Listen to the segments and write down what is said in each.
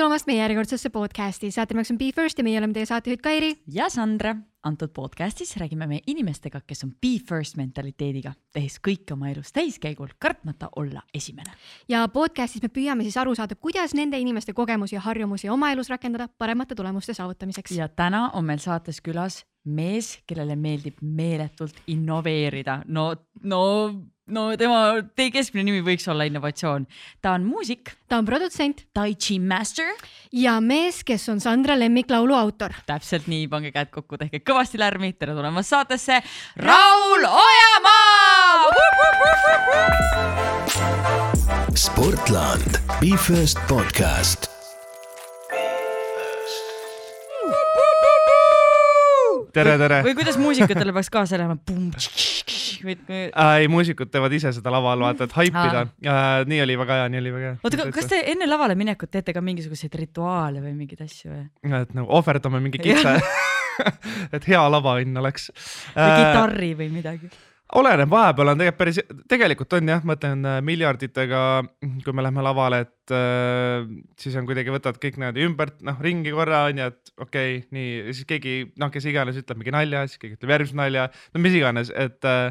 tulemast meie järjekordsesse podcasti, saate nimeks on Be First ja meie oleme teie saatejuht Kairi. ja Sandra. antud podcastis räägime me inimestega, kes on Be First mentaliteediga, tehes kõike oma elus täiskäigul, kartmata olla esimene. ja podcastis me püüame siis aru saada, kuidas nende inimeste kogemusi ja harjumusi oma elus rakendada paremate tulemuste saavutamiseks. ja täna on meil saates külas mees, kellele meeldib meeletult innoveerida. no, no no tema, teie keskmine nimi võiks olla innovatsioon. ta on muusik. ta on produtsent. Tai Chi master. ja mees, kes on Sandra lemmiklaulu autor. täpselt nii, pange käed kokku, tehke kõvasti lärmi, tere tulemast saatesse, Raul Ojamaa. Sportland, Be First podcast tere, tere. või kuidas muusikutele peaks kaasa elama? ei, muusikud teevad ise seda laval, vaata, et haipida. nii oli väga hea, nii oli väga hea. oota, kas te enne lavale minekut teete ka mingisuguseid rituaale või mingeid asju või? et nagu ohverdame mingi kitse et hea lavaõnn oleks. või kitarri või midagi oleneb, vahepeal on tegelikult päris, tegelikult on jah, ma ütlen äh, miljarditega, kui me lähme lavale, et äh, siis on kuidagi võtad kõik niimoodi ümber, noh ringi korra on ju, et okei okay,, nii, siis keegi noh, kes iganes ütleb mingi nalja, siis keegi ütleb järgmise nalja, no mis iganes, et äh,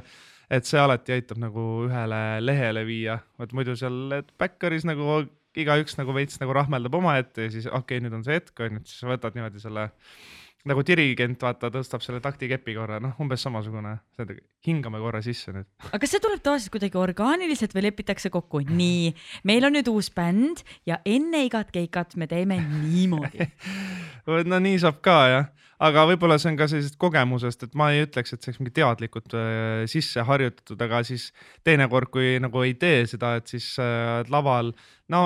et see alati aitab nagu ühele lehele viia, et muidu seal backeris nagu igaüks nagu veits nagu rahmeldab omaette ja siis okei okay,, nüüd on see hetk on ju, et siis võtad niimoodi selle nagu dirigent, vaata, tõstab selle taktikepi korra, noh, umbes samasugune, hingame korra sisse nüüd. aga kas see tuleb tavaliselt kuidagi orgaaniliselt või lepitakse kokku, nii, meil on nüüd uus bänd ja enne igat keikat me teeme niimoodi. No nii saab ka jah aga võib-olla see on ka sellisest kogemusest, et ma ei ütleks, et see oleks mingi teadlikult äh, sisse harjutatud, aga siis teinekord, kui nagu ei tee seda, et siis äh, laval no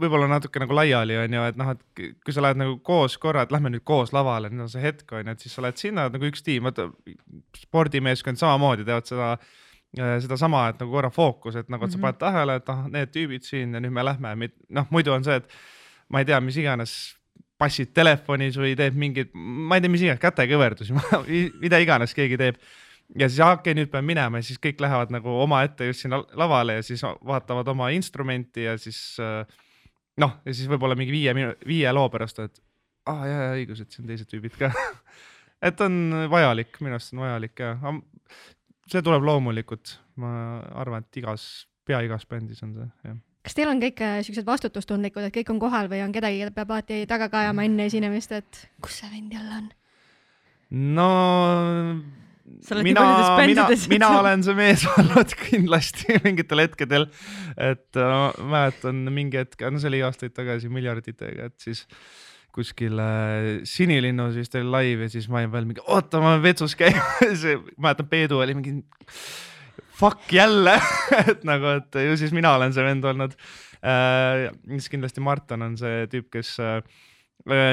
võib-olla natuke nagu laiali on ju, et noh, et kui sa lähed nagu koos korra, et lähme nüüd koos lavale, nüüd on see hetk on ju, et siis sa oled sinna nagu üks tiim, vaata spordimeeskond samamoodi teevad seda äh, sedasama, et nagu korra fookus, et nagu, et sa mhm. paned tähele, et ah, need tüübid siin ja nüüd me lähme, noh, muidu on see, et ma ei tea, mis iganes passid telefonis või teeb mingeid, ma ei tea, mis iganes kätekõverdusi mida iganes keegi teeb. ja siis okei okay,, nüüd pean minema. Ja siis kõik lähevad nagu omaette just sinna lavale ja siis vaatavad oma instrumenti ja siis äh, noh, ja siis võib-olla mingi viie, viie loo pärast, et aa ah, jaa, jaa õigus, et siin teised tüübid ka. Et on vajalik, minu arust on vajalik ja see tuleb loomulikult, ma arvan, et igas, pea igas bändis on see, jah kas teil on kõik äh, siuksed vastutustundlikud, et kõik on kohal või on kedagi, keda peab alati taga kajama enne esinemist, et kus see vend jälle on? no mina, mina, mina olen see mees olnud kindlasti mingitel hetkedel, et äh, mäletan mingi hetk, no see oli aastaid tagasi miljarditega, et siis kuskil äh, Sinilinnus vist oli live ja siis ma olin veel mingi, oota, ma pean vetsus käima mäletan, Peedu oli mingi fuck jälle. Et nagu, et ju siis mina olen see vend olnud. Äh,. siis kindlasti Martin on see tüüp, kes äh,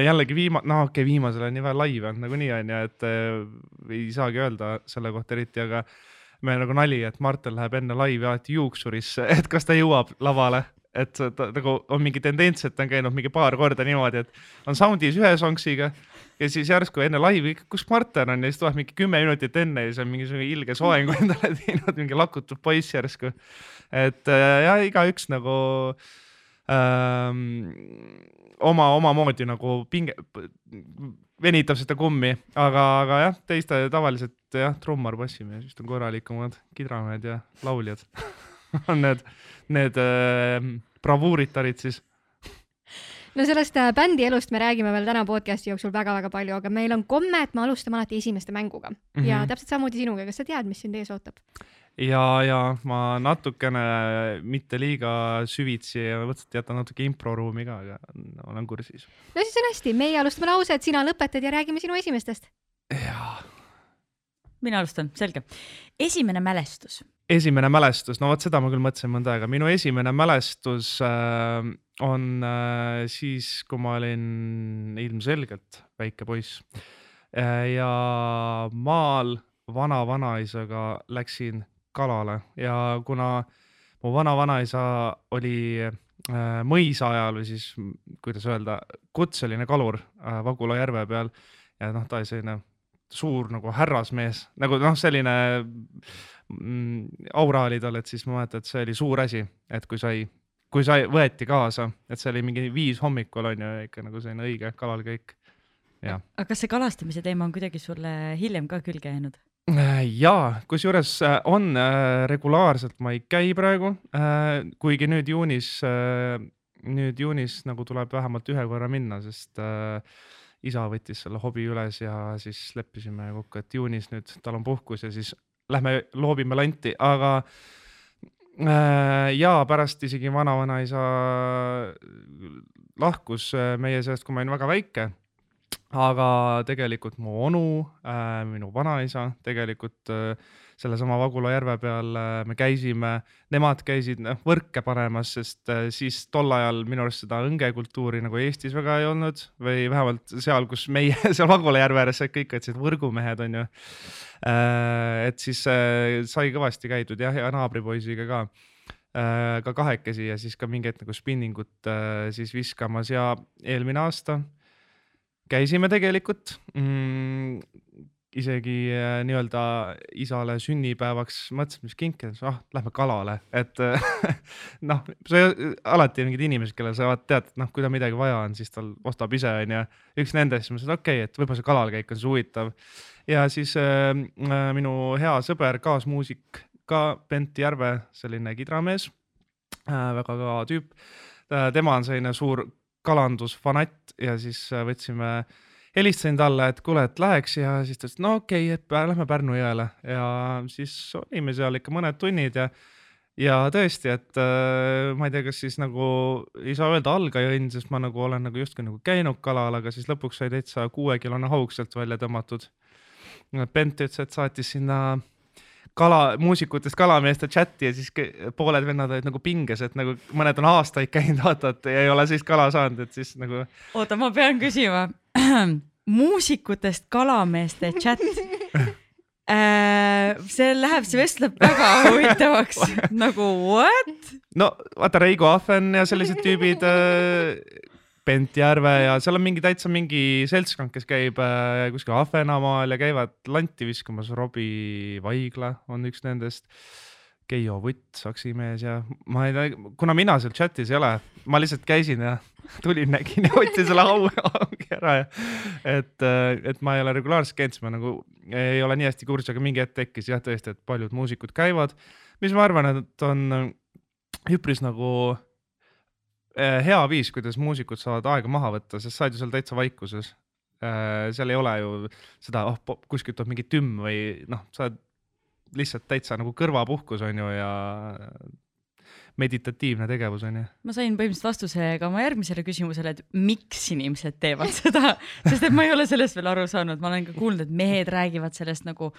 jällegi viima-, no okei okay,, viimasel on nii vähe laive olnud nagunii onju, et äh, ei saagi öelda selle kohta eriti, aga meil nagu nali, et Martin läheb enne laivi alati juuksurisse, et kas ta jõuab lavale? Et ta nagu on mingi tendents, et ta on käinud mingi paar korda niimoodi, et on sound'is ühe sonksiga ja siis järsku enne laivi, kus Marten on? Ja siis tuleb mingi kümme minutit enne ja siis on mingisugune ilge soengu endale teinud, mingi lakutud poiss järsku. et äh, ja igaüks nagu ähm, oma, omamoodi nagu pinge, venitab seda kummi, aga, aga jah, teiste tavaliselt jah, trummar, bassimees vist on korralikumad, kidramehed ja lauljad on need, need äh, bravuuritarid siis no sellest äh, bändi elust me räägime veel täna podcast'i jooksul väga-väga palju, aga meil on komme, et me alustame alati esimeste mänguga mm -hmm. ja täpselt samamoodi sinuga, kas sa tead, mis sind ees ootab? ja, ja ma natukene, mitte liiga süvitsi ja mõtlesin, et jätan natuke improruumi ka, aga olen kursis. no siis on hästi, meie alustame lause, et sina lõpetad ja räägime sinu esimestest. jaa. Mina alustan, selge. esimene mälestus. Esimene mälestus, no vot seda ma küll mõtlesin mõnda aega, minu esimene mälestus äh, on äh, siis, kui ma olin ilmselgelt väike poiss. Äh, ja maal vana-vanaisaga läksin kalale. Ja kuna mu vana-vanaisa oli äh, mõisa ajal või siis kuidas öelda, kutseline kalur äh, Vagula järve peal. Ja noh, ta oli selline suur nagu härrasmees, nagu noh, selline mm, aura oli tal, et siis ma mäletan, et see oli suur asi, et kui sai kui sai, võeti kaasa, et see oli mingi viis hommikul on ju ikka nagu selline õige kalalkäik. aga kas see kalastamise teema on kuidagi sulle hiljem ka külge jäänud? ja kusjuures on regulaarselt ma ei käi praegu, kuigi nüüd juunis, nüüd juunis nagu tuleb vähemalt ühe korra minna, sest äh, isa võttis selle hobi üles ja siis leppisime kokku, et juunis nüüd tal on puhkus ja siis lähme loobime lanti, aga äh, ja pärast isegi vanavanaisa lahkus äh, meie seast, kui ma olin väga väike. Aga tegelikult mu onu äh,, minu vanaisa tegelikult sellesama Vagula järve peal äh, me käisime, nemad käisid noh võrke panemas, sest äh, siis tol ajal minu arust seda õngekultuuri nagu Eestis väga ei olnud või vähemalt seal, kus meie seal Vagula järve ääres kõik otsid võrgumehed onju et siis äh, sai kõvasti käidud jah, ja naabripoisiga ka. Ka kahekesi ja siis ka mingi hetk nagu spinningut siis viskamas ja eelmine aasta käisime tegelikult mm, isegi äh, nii-öelda isale sünnipäevaks mõtlesime, mis kinke, ah lähme kalale, et noh, sa alati mingid inimesed, kellel sa tead, et noh, kui tal midagi vaja on, siis tal ostab ise onju. üks nendest, siis ma mõtlesin, okei okay,, et võib-olla see kalalkäik on siis huvitav. ja siis äh, äh, minu hea sõber, kaasmuusik ka Bent Järve, selline kidramees äh,, väga kõva tüüp äh,. tema on selline suur kalandusfanatt ja siis äh, võtsime äh, helistasin talle, et kuule, et läheks ja siis ta ütles, no okei okay,, et lähme Pärnu jõele ja siis olime seal ikka mõned tunnid ja ja tõesti, et äh, ma ei tea, kas siis nagu ei saa öelda algajõnn, sest ma nagu olen nagu justkui nagu käinud kalal, aga siis lõpuks sai täitsa kuuekilone haug sealt välja tõmmatud. Bent ütles, et saatis sinna kala, muusikutest kalameeste chati ja siis pooled vennad olid nagu pinges, et nagu mõned on aastaid käinud, vaata, et ei ole siis kala saanud, et siis nagu. oota, ma pean küsima muusikutest kalameeste chat äh, see läheb, see vestleb väga huvitavaks nagu what? no vaata Reigo Ahven ja sellised tüübid äh,, Bent Järve ja seal on mingi täitsa mingi seltskond, kes käib äh, kuskil Ahvenamaal ja käivad lanti viskamas. Robbie Vaigla on üks nendest Keijo Vutt, saksimees ja ma ei tea, kuna mina seal chat'is ei ole, ma lihtsalt käisin ja tulin, nägin ja võtsin selle au, ära ja et, et ma ei ole regulaarselt käinud, siis ma nagu ei ole nii hästi kursis, aga mingi hetk tekkis jah, tõesti, et paljud muusikud käivad, mis ma arvan, et on üpris nagu eh, hea viis, kuidas muusikud saavad aega maha võtta, sest sa oled ju seal täitsa vaikuses. Eh, seal ei ole ju seda, oh kuskilt tuleb mingi tümm või noh, sa oled lihtsalt täitsa nagu kõrvapuhkus on ju ja meditatiivne tegevus on ju. ma sain põhimõtteliselt vastuse ka oma järgmisele küsimusele, et miks inimesed teevad seda, sest et ma ei ole sellest veel aru saanud, ma olen ka kuulnud, et mehed räägivad sellest nagu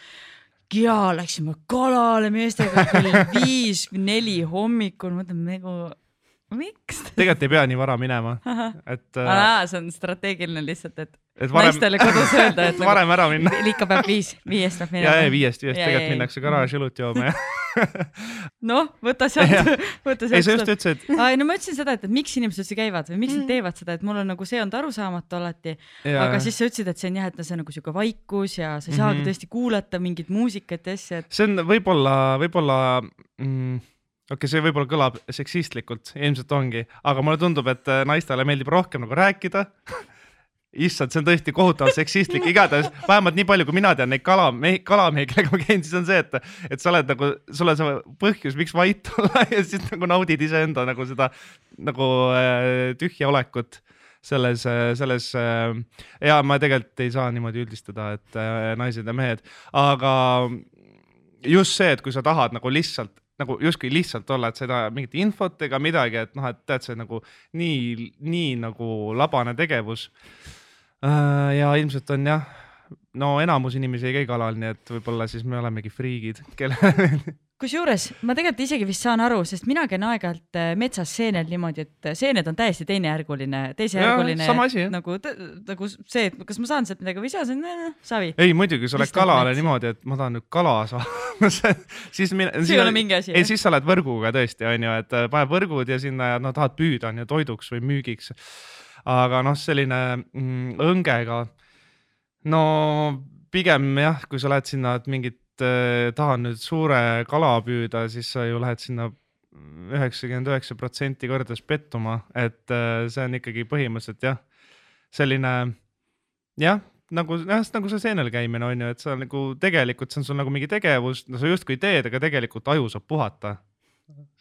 ja läksime kalale meestega kell viis, neli hommikul, mõtlen nagu miks? tegelikult ei pea nii vara minema, et. Äh, see on strateegiline lihtsalt, et et varem... naistele kodus öelda, et varem ära minna. ikka peab viis, viiest peab minema. ja, ja viiest, viiest tegelikult minnakse garaaži õlut jooma ja noh, võta sealt, võta sealt. ei, sa just ütlesid. ei no ma ütlesin seda, et, et miks inimesed üldse käivad või miks nad mm. teevad seda, et mul on nagu see olnud arusaamatu alati. aga siis sa ütlesid, et see on jah, et see on nagu siuke vaikus ja sa ei saagi mm -hmm. tõesti kuulata mingit muusikat ja asja et.... see on võib-olla, võib-olla mm, okei okay,, see võib-olla kõlab seksistlikult, ilmselt ongi, aga mulle tundub, et äh, naistele meeldib rohkem nagu rääkida. Issand, see on tõesti kohutavalt seksistlik, igatahes vähemalt nii palju, kui mina tean neid kalamehi, kalamehi, kellega ma käin, siis on see, et, et sa oled nagu, sul on see põhjus, miks vait olla ja siis nagu naudid iseenda nagu seda nagu äh, tühja olekut selles, selles äh, ja ma tegelikult ei saa niimoodi üldistada, et naised ja mehed, aga just see, et kui sa tahad nagu lihtsalt nagu justkui lihtsalt olla, et taha mingit infot ega midagi, et noh, et tead, see nagu nii, nii nagu labane tegevus. Äh, ja ilmselt on jah, no enamus inimesi ei käi kalal, nii et võib-olla siis me olemegi friigid, kellele kusjuures ma tegelikult isegi vist saan aru, sest mina käin aeg-ajalt äh, metsas seenel niimoodi, et äh, seened on täiesti teisejärguline, teisejärguline nagu, nagu see, et kas ma saan sealt midagi või ei saa, see on savi. ei muidugi, sa oled kalale niimoodi, et ma tahan nüüd kala saada siis mina. see ei ole mingi asi. ei, siis sa oled võrguga tõesti onju, et paned võrgud ja sinna ja no tahad püüda onju toiduks või müügiks aga noh, selline mm, õngega, no pigem jah, kui sa lähed sinna, et mingit tahan nüüd suure kala püüda, siis sa ju lähed sinna üheksakümmend üheksa protsenti kordas pettuma, et äh, see on ikkagi põhimõtteliselt jah, selline jah, nagu jah, nagu see seenel käimine on ju, et sa nagu tegelikult see on sul nagu mingi tegevus, no sa justkui teed, aga tegelikult aju saab puhata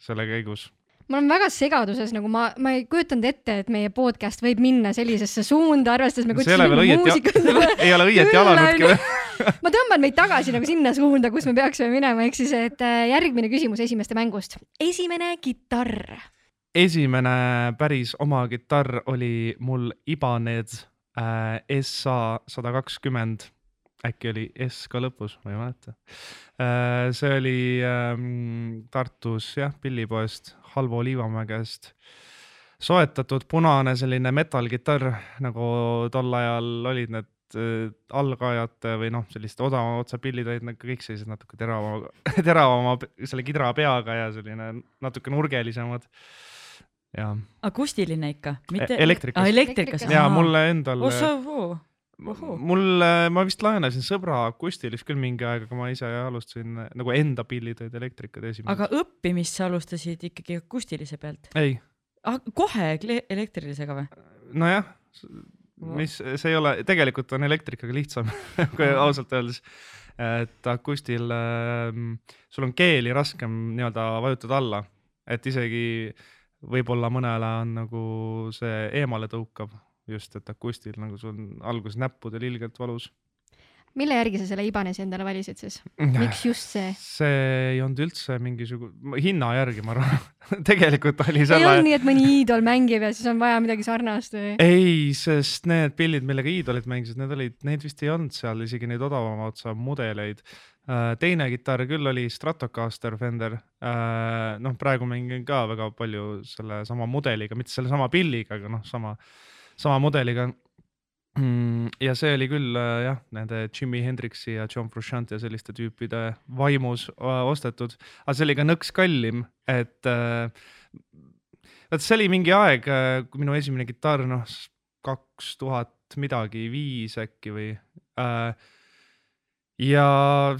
selle käigus ma olen väga segaduses, nagu ma, ma ei kujutanud ette, et meie podcast võib minna sellisesse suunda, arvestades me kutsime muusikat. ei ole õieti alanudki veel ma tõmban meid tagasi nagu sinna suunda, kus me peaksime minema, ehk siis, et äh, järgmine küsimus esimeste mängust. esimene kitarr. esimene päris oma kitarr oli mul Ibanez äh, SA sada kakskümmend äkki oli S ka lõpus, ma ei mäleta. Äh, see oli ähm, Tartus jah, pillipoest, Halvo Liivamäe käest soetatud punane selline metallkitarr, nagu tol ajal olid need äh, algajate või noh, sellist odavama otsa pillid olid nagu kõik sellised natuke teravama, teravama selle kidra peaga ja selline natuke nurgelisemad. ja. akustiline ikka, mitte e? elektrikas ah,. elektrikas. ja mulle endale oh, mul, ma vist laenasin sõbra akustilist küll mingi aeg, aga ma ise alustasin nagu enda pillid olid elektrikad esimesed. aga õppimist sa alustasid ikkagi akustilise pealt? ei ah,. kohe elektrilisega või? nojah, mis, see ei ole, tegelikult on elektrikaga lihtsam kui ausalt öeldes. et akustil äh, sul on keeli raskem nii-öelda vajutada alla, et isegi võib-olla mõnele on nagu see eemale tõukav just, et akustil nagu sul on alguses näppudel ilgelt valus. Mille järgi sa selle Ibanesi endale valisid siis? miks just see? see ei olnud üldse mingisugune, hinna järgi ma arvan tegelikult oli selle. ei olnud nii, et mõni iidol mängib ja siis on vaja midagi sarnast või? ei, sest need pillid, millega iidolid mängisid, need olid, neid vist ei olnud seal isegi neid odavama otsa mudeleid äh, teine kitarr küll oli Stratocaster Fender. Äh, noh, praegu mängin ka väga palju sellesama mudeliga, mitte sellesama pilliga, aga noh, sama sama mudeliga. Mm, ja see oli küll äh, jah, nende Jimi Hendrixi ja John Frusciante ja selliste tüüpide vaimus äh, ostetud, aga see oli ka nõks kallim, et äh, vot see oli mingi aeg, kui minu esimene kitarr, noh, kaks tuhat midagi viis äkki või äh, ja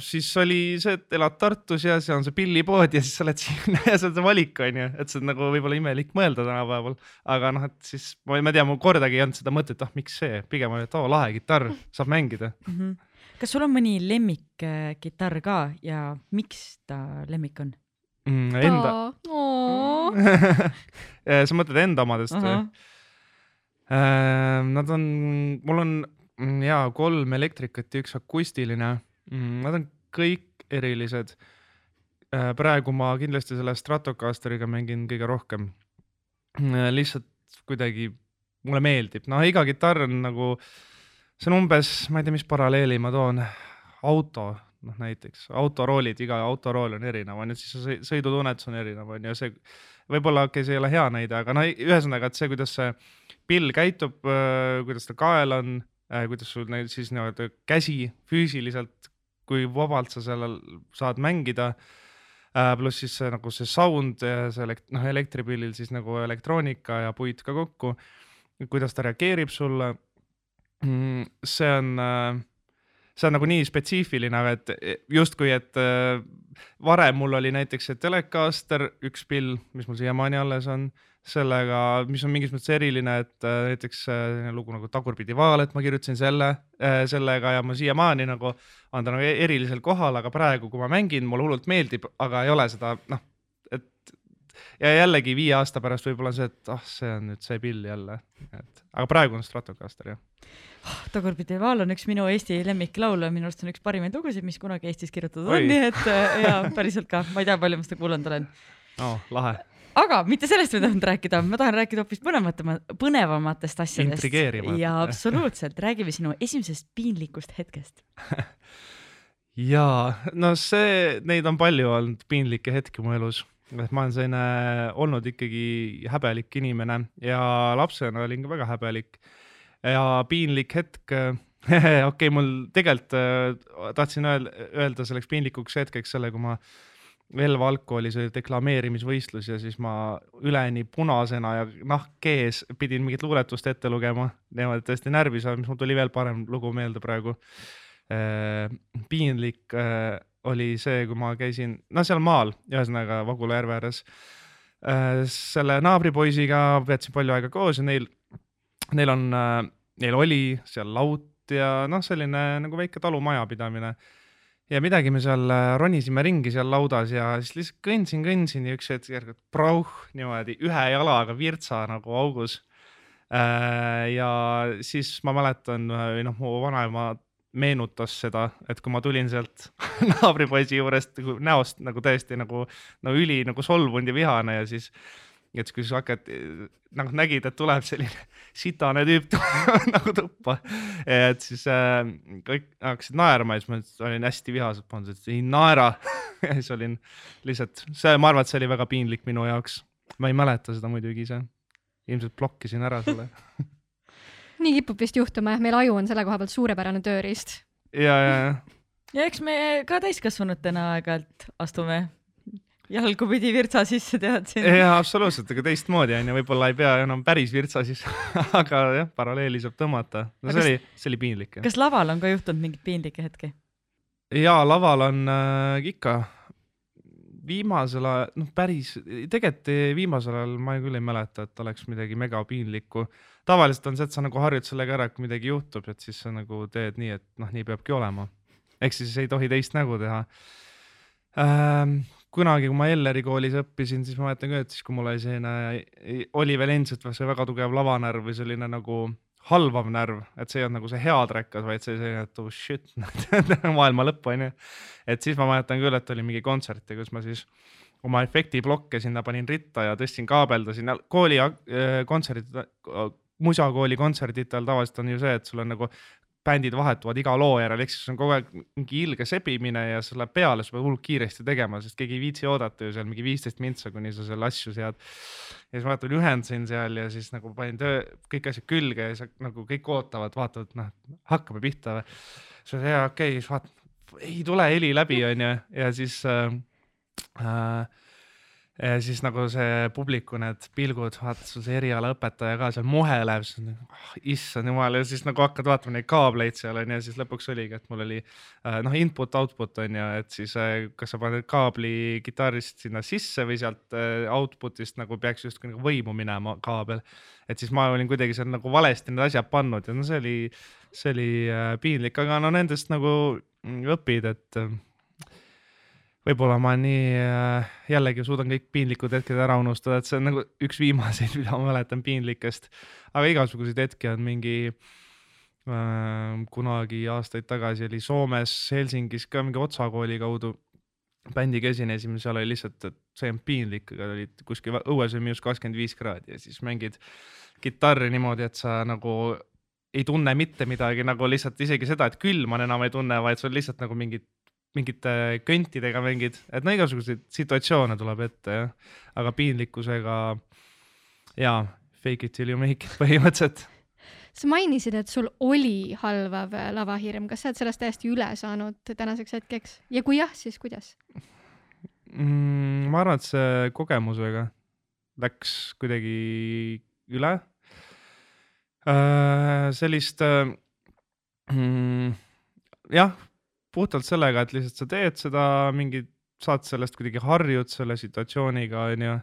siis oli see, et elad Tartus ja see on see pillipood ja siis sa oled sinna ja see on see valik, on ju, et see on nagu võib-olla imelik mõelda tänapäeval. aga noh, et siis ma, ma ei tea, mul kordagi ei olnud seda mõtet, ah miks see, pigem oli, et oo lahe kitarr, saab mängida mm. -hmm. kas sul on mõni lemmikkitarr ka ja miks ta lemmik on mm,? Enda sa mõtled enda omadest või uh -huh.? Nad on, mul on Mm, jaa, kolm elektrikat ja üks akustiline. Mm, nad on kõik erilised. Äh, praegu ma kindlasti selle Stratocasteriga mängin kõige rohkem. Äh, lihtsalt kuidagi mulle meeldib, noh, iga kitarr on nagu, see on umbes, ma ei tea, mis paralleeli ma toon, auto, noh näiteks autoroolid, iga autorool on erinev, on ju, siis sõidutunnetus on erinev, on ju, see võib-olla, okei okay,, see ei ole hea näide, aga no ühesõnaga, et see, kuidas see pill käitub, äh, kuidas ta kael on kuidas sul neid siis nii-öelda käsi füüsiliselt, kui vabalt sa sellel saad mängida äh,. pluss siis see nagu see sound ja see elekt-, noh, elektripillil siis nagu elektroonika ja puit ka kokku. kuidas ta reageerib sulle. Mm, see on, äh, see on nagu nii spetsiifiline, aga et justkui, et äh, varem mul oli näiteks see Telecaster, üks pill, mis mul siiamaani alles on sellega, mis on mingis mõttes eriline, et äh, näiteks äh, lugu nagu Tagurpidi vaal, et ma kirjutasin selle äh,, sellega ja ma siiamaani nagu on ta nagu e-, erilisel kohal, aga praegu, kui ma mängin, mulle hullult meeldib, aga ei ole seda noh, et ja jällegi viie aasta pärast võib-olla see, et ah oh,, see on nüüd see pill jälle, et aga praegu on Stratocaster jah oh,. Tagurpidi vaal on üks minu Eesti lemmiklaule, minu arust on üks parimaid lugusid, mis kunagi Eestis kirjutatud on, nii et jaa, päriselt ka, ma ei tea, palju ma seda kuulanud olen. oh, lahe aga mitte sellest ma ei tahtnud rääkida, ma tahan rääkida hoopis põnevamate, põnevamatest asjadest. ja absoluutselt, räägime sinu esimesest piinlikust hetkest. Jaa, no see, neid on palju olnud piinlikke hetki mu elus, et ma olen selline olnud ikkagi häbelik inimene ja lapsena olin ka väga häbelik. Ja piinlik hetk okei okay,, mul tegelikult äh, tahtsin öelda, selleks piinlikuks hetkeks selle, kui ma Velva algkoolis oli deklameerimisvõistlus ja siis ma üleni punasena ja nahk ees pidin mingit luuletust ette lugema. niimoodi tõesti närvi saanud, mis mul tuli veel parem lugu meelde praegu. Äh, piinlik äh, oli see, kui ma käisin, no seal maal, ühesõnaga Vagula järve ääres selle naabripoisiga veetsin palju aega koos ja neil, neil on, neil oli seal laut ja noh, selline nagu väike talumajapidamine ja midagi me seal ronisime ringi seal laudas ja siis lihtsalt kõndsin, kõndsin ja üks hetk järgi prauh niimoodi ühe jalaga virtsa nagu augus. ja siis ma mäletan, või noh, mu vanaema meenutas seda, et kui ma tulin sealt naabripoisi juurest näost nagu täiesti nagu no üli nagu solvunud ja vihane ja siis ja siis, kui sa hakkad nagu nägid, et tuleb selline sitane tüüp nagu tuppa, et siis äh, kõik hakkasid naerma ja siis ma olin hästi vihaselt pannud, et ei naera ja siis olin lihtsalt, see, ma arvan, et see oli väga piinlik minu jaoks. ma ei mäleta seda muidugi ise. ilmselt blokkisin ära selle nii kipub vist juhtuma jah, meil aju on selle koha pealt suurepärane tööriist. ja, ja, ja. ja eks me ka täiskasvanutena aeg-ajalt astume jalgupidi virtsa sisse, tead siin. jaa, absoluutselt, aga teistmoodi onju, võib-olla ei pea enam päris virtsa siis aga jah, paralleeli saab tõmmata. no aga see kas, oli, see oli piinlik. kas laval on ka juhtunud mingeid piinlikke hetki? jaa, laval on äh, ikka viimasel ajal, noh, päris, tegelikult viimasel ajal ma küll ei mäleta, et oleks midagi mega piinlikku. tavaliselt on see, et sa nagu harjud sellega ära, et kui midagi juhtub, et siis sa nagu teed nii, et noh, nii peabki olema. ehk siis ei tohi teist nägu teha ähm,. Kunagi, kui ma Elleri koolis õppisin, siis ma mäletan ka, et siis, kui mul oli selline, oli veel endiselt see väga tugev lavanärv või selline nagu halvav närv, et see ei olnud nagu see hea trekkas, vaid see selline, et oh shit maailma lõpp onju. et siis ma mäletan küll, et oli mingi kontsert ja kus ma siis oma efektiblokke sinna panin ritta ja tõstsin, kaabeldasin kooli äh, kontserdid, musakooli kontserditel tavaliselt on ju see, et sul on nagu bändid vahetuvad iga loo järel, ehk siis on kogu aeg mingi ilge sebimine ja see läheb peale, sa pead hullult kiiresti tegema, sest keegi ei viitsi oodata ju seal mingi viisteist mintsa, kuni sa selle asju sead. ja siis ma vaatan, ühendasin seal ja siis nagu panin töö, kõik asjad külge ja siis nagu kõik ootavad, vaatavad, noh, hakkame pihta või. siis ma ütlen, jaa, okei okay,, siis vaatan, ei tule heli läbi, onju, ja siis äh, äh, ja siis nagu see publiku need pilgud, vaata sul see erialaõpetaja ka seal muheleb, siis nagu oh, issand jumal ja siis nagu hakkad vaatama neid kaableid seal onju ja siis lõpuks oligi, et mul oli äh, noh, input, output onju, et siis äh, kas sa paned kaabli kitarrist sinna sisse või sealt äh, output'ist nagu peaks justkui nagu võimu minema kaabel. et siis ma olin kuidagi seal nagu valesti need asjad pannud ja no see oli, see oli piinlik, aga no nendest nagu õpid, et võib-olla ma nii äh, jällegi suudan kõik piinlikud hetked ära unustada, et see on nagu üks viimaseid, mida ma mäletan piinlikest. aga igasuguseid hetki on mingi äh,, kunagi aastaid tagasi oli Soomes Helsingis ka mingi Otsa kooli kaudu bändiga esinesime, seal oli lihtsalt, et see on piinlik, aga olid kuskil õues oli miinus kakskümmend viis kraadi ja siis mängid kitarri niimoodi, et sa nagu ei tunne mitte midagi, nagu lihtsalt isegi seda, et külma enam ei tunne, vaid sul lihtsalt nagu mingid mingite köntidega mängid, et no igasuguseid situatsioone tuleb ette jah, aga piinlikkusega jaa, fake it till you make it põhimõtteliselt. sa mainisid, et sul oli halvav lavahirm, kas sa oled sellest täiesti üle saanud tänaseks hetkeks ja kui jah, siis kuidas mm,? ma arvan, et see kogemusega läks kuidagi üle äh,. sellist äh, mm, jah puhtalt sellega, et lihtsalt sa teed seda mingi, saad sellest kuidagi harjud selle situatsiooniga, onju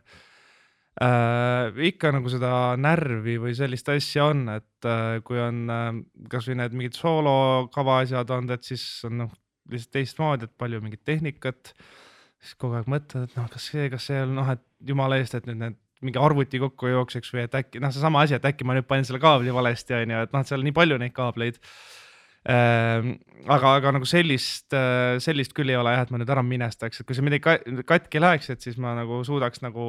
äh,. ikka nagu seda närvi või sellist asja on, et äh, kui on äh, kasvõi need mingid soolokava asjad olnud, et siis on noh, lihtsalt teistmoodi, et palju mingit tehnikat. siis kogu aeg mõtled, et noh, kas see, kas see on noh, et jumala eest, et nüüd need mingi arvuti kokku jookseks või et äkki noh, seesama asi, et äkki ma nüüd panin selle kaabli valesti, onju, et noh, et seal on nii palju neid kaableid aga, aga nagu sellist, äh, sellist küll ei ole jah, et ma nüüd ära minestaks, et kui see midagi katki läheks, et siis ma nagu suudaks nagu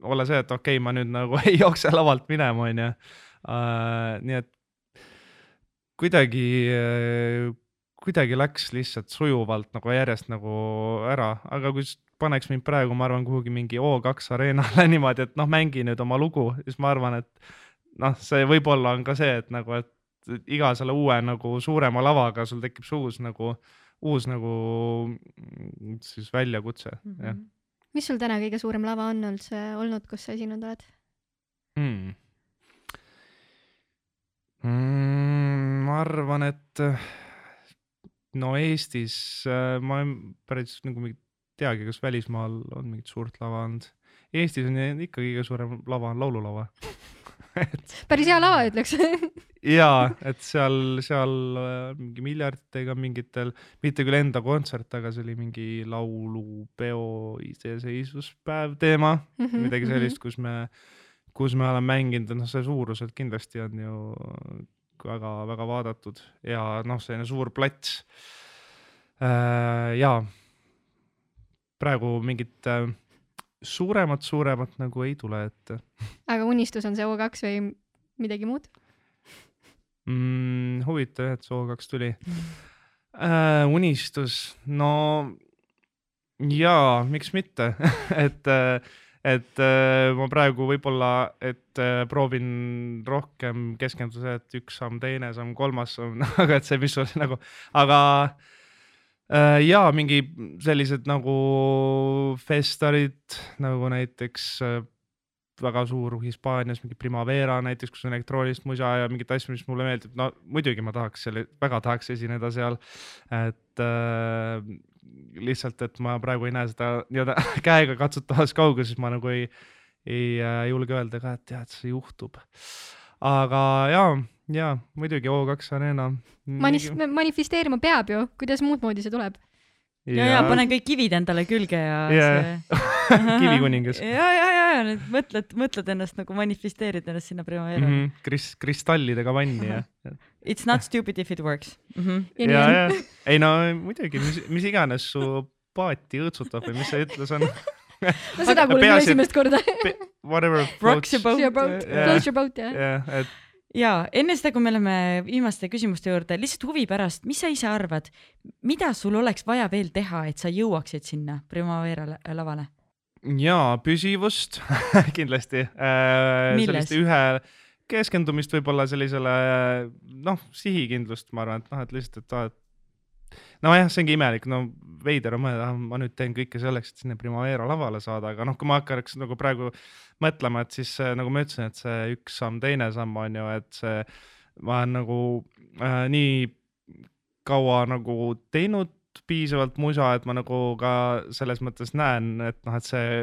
olla see, et okei okay,, ma nüüd nagu ei jookse lavalt minema, onju. Äh, nii et kuidagi, kuidagi läks lihtsalt sujuvalt nagu järjest nagu ära, aga kui paneks mind praegu, ma arvan, kuhugi mingi O2 areenale niimoodi, et noh, mängi nüüd oma lugu, siis ma arvan, et noh, see võib-olla on ka see, et nagu, et iga selle uue nagu suurema lavaga sul tekib see uus nagu, uus nagu mm, siis väljakutse mm, -hmm. jah. mis sul täna kõige suurem lava on üldse olnud, kus sa esinenud oled mm.? Mm, ma arvan, et no Eestis äh, ma päris nagu mingi teagi, kas välismaal on mingit suurt lava olnud. Eestis on ikka kõige suurem lava on laululava et.... päris hea lava, ütleks ja, et seal, seal äh, mingi miljarditega mingitel, mitte küll enda kontsert, aga see oli mingi laulupeo iseseisvuspäev teema mm, -hmm, midagi mhm. sellist, kus me, kus me oleme mänginud, noh, see suuruselt kindlasti on ju väga-väga vaadatud ja noh, selline suur plats äh,. ja praegu mingit äh, suuremat, suuremat nagu ei tule ette. aga unistus on see O2 või midagi muud? mm,? huvitav, et soo kaks tuli äh,. unistus, no jaa, miks mitte et, et äh, ma praegu võib-olla, et äh, proovin rohkem keskenduda et üks samm, teine samm, kolmas samm aga et see, mis oli nagu, aga äh, ja mingi sellised nagu festarid nagu näiteks äh, väga suur Hispaanias mingi Primavera näiteks, kus on elektroonilist musa ja mingit asju, mis mulle meeldib, no muidugi ma tahaks selle, väga tahaks esineda seal. et äh, lihtsalt, et ma praegu ei näe seda nii-öelda käega katsutavas kauguses, ma nagu ei, ei äh, julge öelda ka, et tead, see juhtub. aga ja, ja muidugi O2 Arena. Manif-, manifesteerima peab ju, kuidas muud moodi see tuleb ja, ja pane kõik kivid endale külge ja yeah. see kivikuningas. ja, ja, ja, ja nüüd mõtled, mõtled ennast nagu manifesteerid ennast sinna Primaverale mm. -hmm. Kris-, kristallidega vanni ja. It's not stupid if it works mm. -hmm. ja, ja, ei no muidugi, mis, mis iganes su paati õõtsutab või mis see ütlus on no seda kuulsin esimest korda Whatever floats your boat, floats your boat jah. jah, et ja enne seda, kui me läheme viimaste küsimuste juurde, lihtsalt huvi pärast, mis sa ise arvad, mida sul oleks vaja veel teha, et sa jõuaksid sinna Primavera lavale? jaa, püsivust kindlasti äh,. sellist ühe keskendumist võib-olla sellisele noh, sihikindlust, ma arvan, et noh, et lihtsalt, et, et nojah, see ongi imelik, no veider on mõelda, ma nüüd teen kõike selleks, et sinna Primavera lavale saada, aga noh, kui ma hakkaks nagu praegu mõtlema, et siis nagu ma ütlesin, et see üks samm, teine samm on ju, et see, ma olen nagu äh, nii kaua nagu teinud piisavalt musa, et ma nagu ka selles mõttes näen, et noh, et see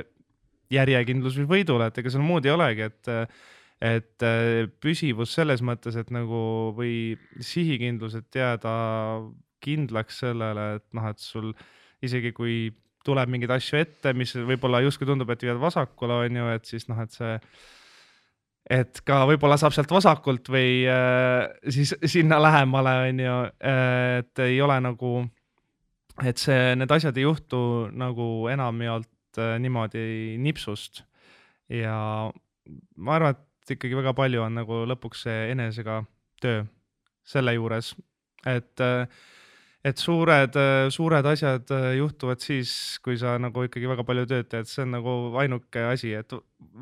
järjekindlus viib võidule, et ega seal muud ei olegi, et et püsivus selles mõttes, et nagu või sihikindlus, et jääda kindlaks sellele, et noh, et sul isegi kui tuleb mingeid asju ette, mis võib-olla justkui tundub, et viivad vasakule, on ju, et siis noh, et see, et ka võib-olla saab sealt vasakult või äh, siis sinna lähemale, on ju, et ei ole nagu, et see, need asjad ei juhtu nagu enamjaolt äh, niimoodi nipsust. ja ma arvan, et ikkagi väga palju on nagu lõpuks see enesega töö selle juures, et äh, et suured, suured asjad äh, juhtuvad siis, kui sa nagu ikkagi väga palju tööd teed, see on nagu ainuke asi, et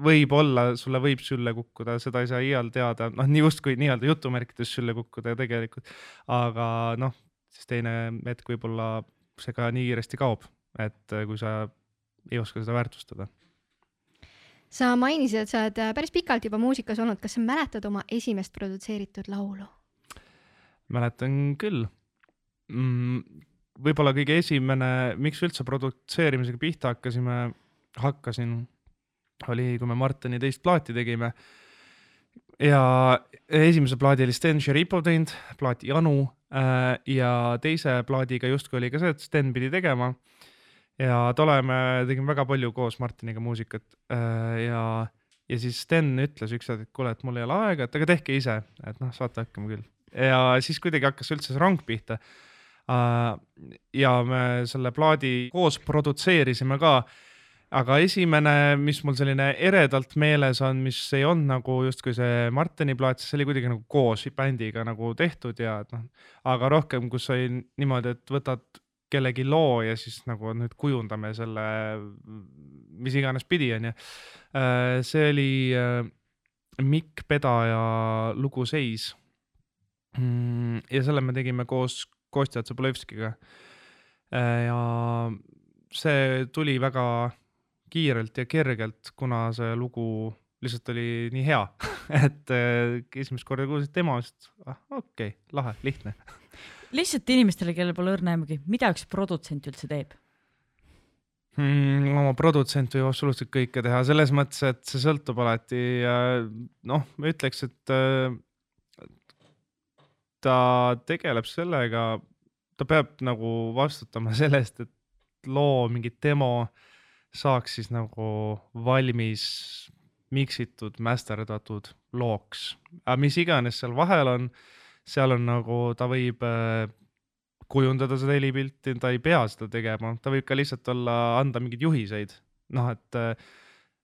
võib-olla sulle võib sülle kukkuda, seda ei saa iial teada, noh, nii justkui nii-öelda jutumärkides sülle kukkuda tegelikult. aga noh, siis teine hetk võib-olla see ka nii kiiresti kaob, et äh, kui sa ei oska seda väärtustada. sa mainisid, et sa oled äh, päris pikalt juba muusikas olnud, kas sa mäletad oma esimest produtseeritud laulu? mäletan küll. Võib-olla kõige esimene, miks üldse produtseerimisega pihta hakkasime, hakkasin, oli, kui me Martini teist plaati tegime. ja esimese plaadi oli Sten Šeripov teinud, plaati Janu äh, ja teise plaadiga justkui oli ka see, et Sten pidi tegema. ja tolle me tegime väga palju koos Martiniga muusikat äh, ja ja siis Sten ütles üks hetk, et kuule, et mul ei ole aega, et aga tehke ise, et noh, saate hakkama küll. ja siis kuidagi hakkas üldse see rong pihta ja me selle plaadi koos produtseerisime ka. aga esimene, mis mul selline eredalt meeles on, mis ei olnud nagu justkui see Martini plaat, siis see oli kuidagi nagu koos bändiga nagu tehtud ja et noh, aga rohkem, kus oli niimoodi, et võtad kellegi loo ja siis nagu nüüd kujundame selle, mis iganes pidi, onju. Äh, see oli äh, Mikk Pedaja lugu Seis. Mm, ja selle me tegime koos Kostja Tsõbolevskiga. Äh, ja see tuli väga kiirelt ja kergelt, kuna see lugu lihtsalt oli nii hea et äh, esimest korda kuulsid tema, siis ah, okei okay,, lahe, lihtne. lihtsalt inimestele, kellel pole õrna aimugi, mida üks produtsent üldse teeb? mm,? oma produtsent võib absoluutselt kõike teha, selles mõttes, et see sõltub alati ja noh, ma ütleks, et äh, ta tegeleb sellega, ta peab nagu vastutama sellest, et loo mingi demo saaks siis nagu valmis miksitud, masterdatud looks, aga mis iganes seal vahel on, seal on nagu, ta võib äh, kujundada seda helipilti, ta ei pea seda tegema, ta võib ka lihtsalt olla, anda mingeid juhiseid, noh, et äh,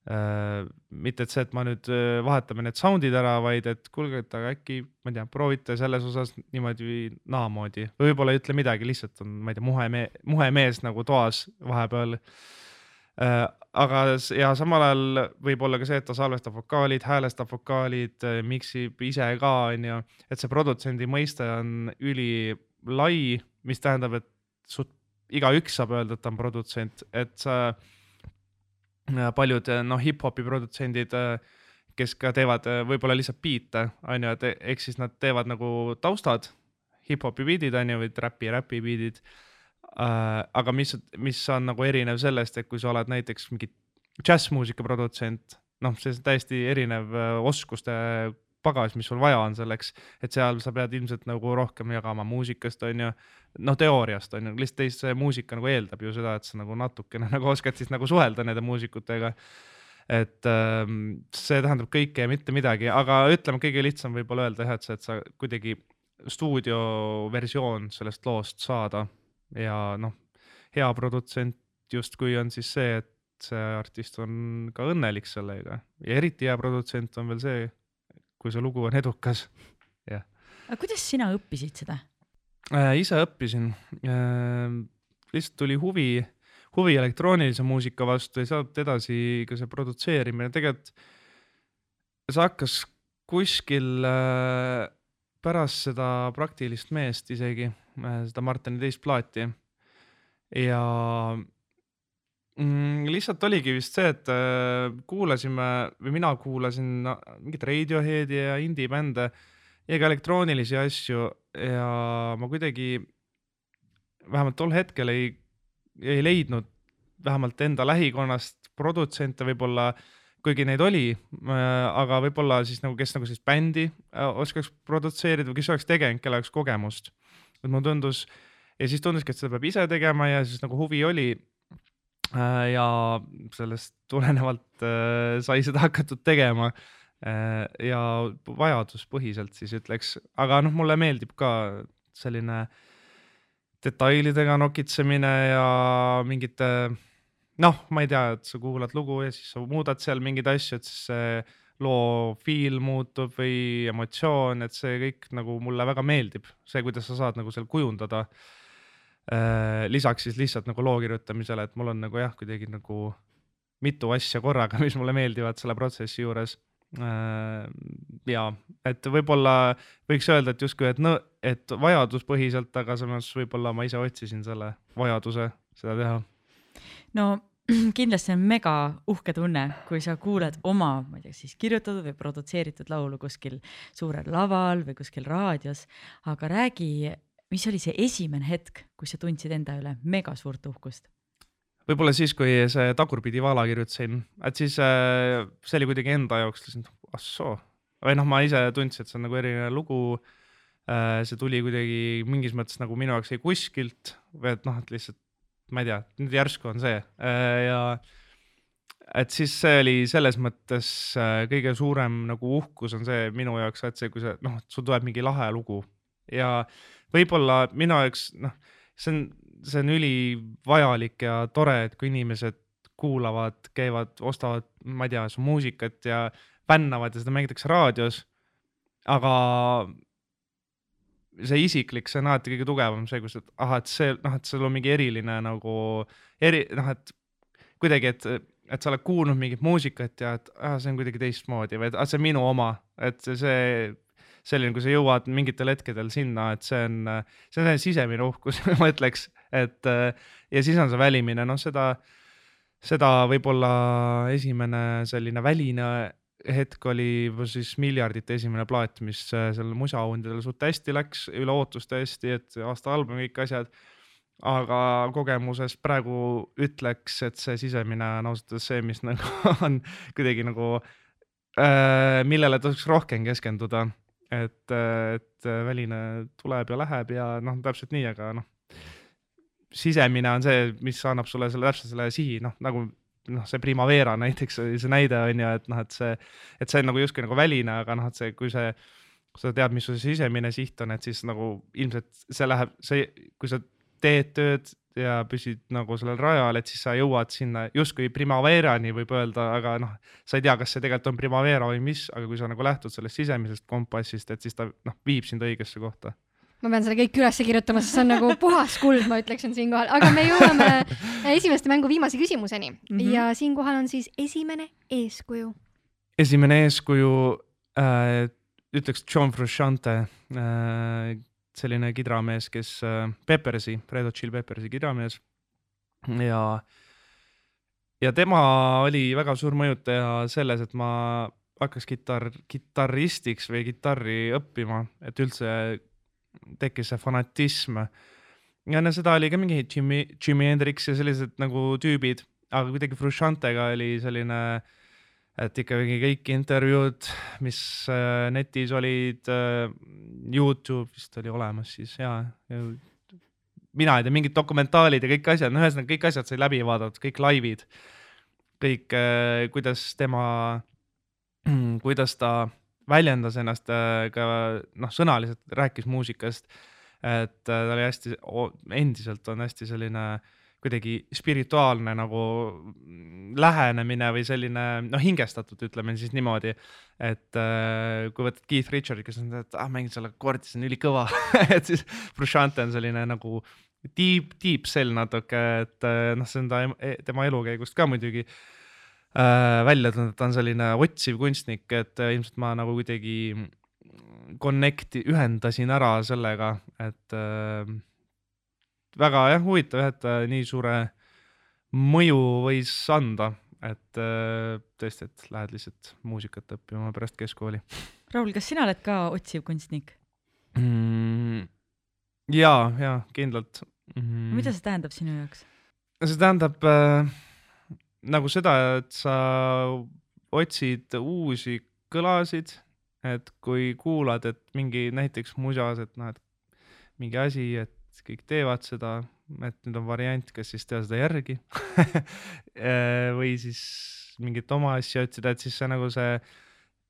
mitte et see, et ma nüüd äh, vahetame need sound'id ära, vaid et kuulge, et aga äkki, ma ei tea, proovite selles osas niimoodi naamoodi. Või võib-olla ei ütle midagi, lihtsalt on, ma ei tea, muhe me-, muhe mees nagu toas vahepeal. Äh, aga, ja samal ajal võib olla ka see, et ta salvestab vokaalid, häälestab vokaalid, äh, miksib ise ka, onju, et see produtsendi mõiste on ülilai mis tähendab, et suht igaüks saab öelda, et ta on produtsent, et sa äh, paljud noh, hip-hopi produtsendid, äh, kes ka teevad äh, võib-olla lihtsalt biite, on ju, et ehk siis nad teevad nagu taustad, hip-hopi biidid on ju, või räpi, räpi biidid äh,. aga mis, mis on nagu erinev sellest, et kui sa oled näiteks mingi džässmuusika produtsent, noh, see on täiesti erinev oskuste pagas, mis sul vaja on selleks, et seal sa pead ilmselt nagu rohkem jagama muusikast, on ju, noh, teooriast on ju, lihtsalt teist see muusika nagu eeldab ju seda, et sa nagu natukene nagu oskad siis nagu suhelda nende muusikutega. et ähm, see tähendab kõike ja mitte midagi, aga ütleme, kõige lihtsam võib-olla öelda jah, et see, et sa kuidagi stuudioversioon sellest loost saada ja noh, hea produtsent justkui on siis see, et see artist on ka õnnelik sellega ja eriti hea produtsent on veel see, kui see lugu on edukas, jah. aga kuidas sina õppisid seda äh,? ise õppisin äh,, lihtsalt tuli huvi, huvi elektroonilise muusika vastu ja sealt edasi ka see produtseerimine, tegelikult see hakkas kuskil äh, pärast seda praktilist meest isegi äh,, seda Martini teist plaati ja mm,? lihtsalt oligi vist see, et äh, kuulasime või mina kuulasin mingit Radioheadi ja indie-bände ja ka elektroonilisi asju ja ma kuidagi vähemalt tol hetkel ei, ei leidnud vähemalt enda lähikonnast produtsente võib-olla, kuigi neid oli äh,, aga võib-olla siis nagu, kes nagu sellist bändi äh, oskaks produtseerida või kes oleks tegelenud, kellel oleks kogemust. et mulle tundus ja siis tunduski, et seda peab ise tegema ja siis nagu huvi oli ja sellest tulenevalt äh, sai seda hakatud tegema. Äh, ja vajaduspõhiselt siis ütleks, aga noh, mulle meeldib ka selline detailidega nokitsemine ja mingite noh, ma ei tea, et sa kuulad lugu ja siis sa muudad seal mingeid asju, et siis see loo feel muutub või emotsioon, et see kõik nagu mulle väga meeldib, see, kuidas sa saad nagu seal kujundada. äh, Äh, lisaks siis lihtsalt nagu loo kirjutamisele, et mul on nagu jah, kuidagi nagu mitu asja korraga, mis mulle meeldivad selle protsessi juures. Äh, ja et võib-olla võiks öelda, et justkui, et no, et vajaduspõhiselt, aga samas võib-olla ma ise otsisin selle vajaduse seda teha. no kindlasti on mega uhke tunne, kui sa kuuled oma, ma ei tea, siis kirjutatud või produtseeritud laulu kuskil suurel laval või kuskil raadios, aga räägi mis oli see esimene hetk, kus sa tundsid enda üle mega suurt uhkust? võib-olla siis, kui see Tagurpidi vala kirjutasin, et siis äh, see oli kuidagi enda jaoks lihtsalt assoo või noh, ma ise tundsin, et see on nagu erinev lugu äh,. see tuli kuidagi mingis mõttes nagu minu jaoks jäi kuskilt või et noh, et lihtsalt ma ei tea, nüüd järsku on see äh, ja et siis see oli selles mõttes äh, kõige suurem nagu uhkus on see minu jaoks, et see, kui see noh, sul tuleb mingi lahe lugu ja võib-olla minu jaoks noh, see on, see on ülivajalik ja tore, et kui inimesed kuulavad, käivad, ostavad, ma ei tea, su muusikat ja fännavad ja seda mängitakse raadios. aga see isiklik, see on alati kõige tugevam, see, kus, et ahah, et see noh, et sul on mingi eriline nagu eri noh, et kuidagi, et, et sa oled kuulnud mingit muusikat ja et ah, see on kuidagi teistmoodi või et ah, see on minu oma, et see, see selline, kui sa jõuad mingitel hetkedel sinna, et see on, see on sisemine uhkus ma ütleks, et ja siis on see välimine, noh, seda, seda võib-olla esimene selline väline hetk oli siis Miljardite esimene plaat, mis seal musaauhindadel suht hästi läks, üle ootuste hästi, et aasta album, kõik asjad. aga kogemusest praegu ütleks, et see sisemine on ausalt öeldes see, mis nagu on kuidagi nagu äh,, millele tasuks rohkem keskenduda. Et, et väline tuleb ja läheb ja noh, täpselt nii, aga noh, sisemine on see, mis annab sulle selle täpselt selle sihi, noh nagu noh, see Primavera näiteks oli see näide on ju, et noh, et see, et see on nagu justkui nagu väline, aga noh, et see, kui see, kui sa tead, mis su sisemine siht on, et siis nagu ilmselt see läheb, see, kui sa teed tööd ja püsid nagu sellel rajal, et siis sa jõuad sinna justkui Primaverani võib öelda, aga noh, sa ei tea, kas see tegelikult on Primavera või mis, aga kui sa nagu lähtud sellest sisemisest kompassist, et siis ta noh, viib sind õigesse kohta ma pean selle kõik üles kirjutama, sest see on nagu puhas kuld, ma ütleksin siinkohal, aga me jõuame esimeste mängu viimase küsimuseni mm -hmm. ja siinkohal on siis esimene eeskuju. esimene eeskuju äh,, ütleks John Frusciante äh,, selline kidramees, kes äh, Peppersi, Red Hot Chili Peppersi kidramees ja ja tema oli väga suur mõjutaja selles, et ma hakkaks kitarr, kitarristiks või kitarri õppima, et üldse tekkis see fanatism. ja no seda oli ka mingi Jimmy, Jimi Hendrix ja sellised nagu tüübid, aga kuidagi Frusciantega oli selline, et ikkagi kõik intervjuud, mis äh, netis olid äh,, Youtube vist oli olemas siis ja, ja mina ei tea, mingid dokumentaalid ja kõik asjad, no ühesõnaga kõik asjad sai läbi vaadatud, kõik laivid, kõik äh,, kuidas tema, kuidas ta väljendas ennast äh, ka noh, sõnaliselt rääkis muusikast. et äh, ta oli hästi, endiselt on hästi selline kuidagi spirituaalne nagu lähenemine või selline noh, hingestatud, ütleme siis niimoodi. et äh, kui võtad Keith Richardi, kes on, et ah, mängin seal akordi, see on ülikõva et siis Frusciante on selline nagu deep, deep sell natuke, et noh, see on ta, tema elukäigust ka muidugi äh, välja tulnud, et ta on selline otsiv kunstnik, et äh, ilmselt ma nagu kuidagi connect, ühendasin ära sellega, et äh, väga jah, huvitav jah, et ta nii suure mõju võis anda, et äh, tõesti, et lähed lihtsalt muusikat õppima pärast keskkooli. Raul, kas sina oled ka otsiv kunstnik mm,? ja, ja kindlalt mm.. mida see tähendab sinu jaoks? see tähendab äh, nagu seda, et sa otsid uusi kõlasid, et kui kuulad, et mingi näiteks musas, et noh, et mingi asi, et kõik teevad seda, et nüüd on variant, kas siis teha seda järgi või siis mingit oma asja otsida, et siis see nagu see,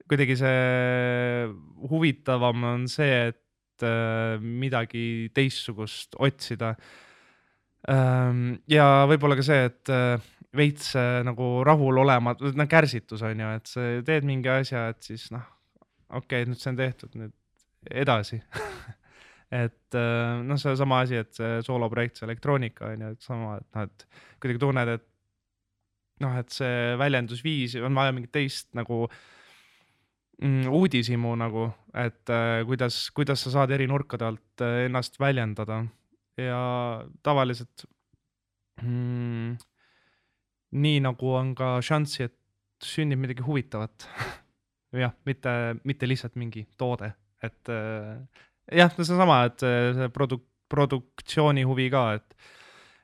kuidagi see huvitavam on see, et äh, midagi teistsugust otsida. Ähm, ja võib-olla ka see, et äh, veits äh, nagu rahulolematus, no kärsitus on ju, et sa teed mingi asja, et siis noh, okei okay,, nüüd see on tehtud, nüüd edasi et äh, noh, seesama asi, et see sooloprojekt, see elektroonika on ju, et sama, et noh, et kuidagi tunned, et noh, et see väljendusviis on vaja mingit teist nagu mm, uudishimu nagu, et äh, kuidas, kuidas sa saad eri nurkade alt äh, ennast väljendada. Ja tavaliselt mm, nii nagu on ka šanssi, et sünnib midagi huvitavat. Jah, mitte, mitte lihtsalt mingi toode, et äh, jah, seesama, et see produk-, produktsiooni huvi ka, et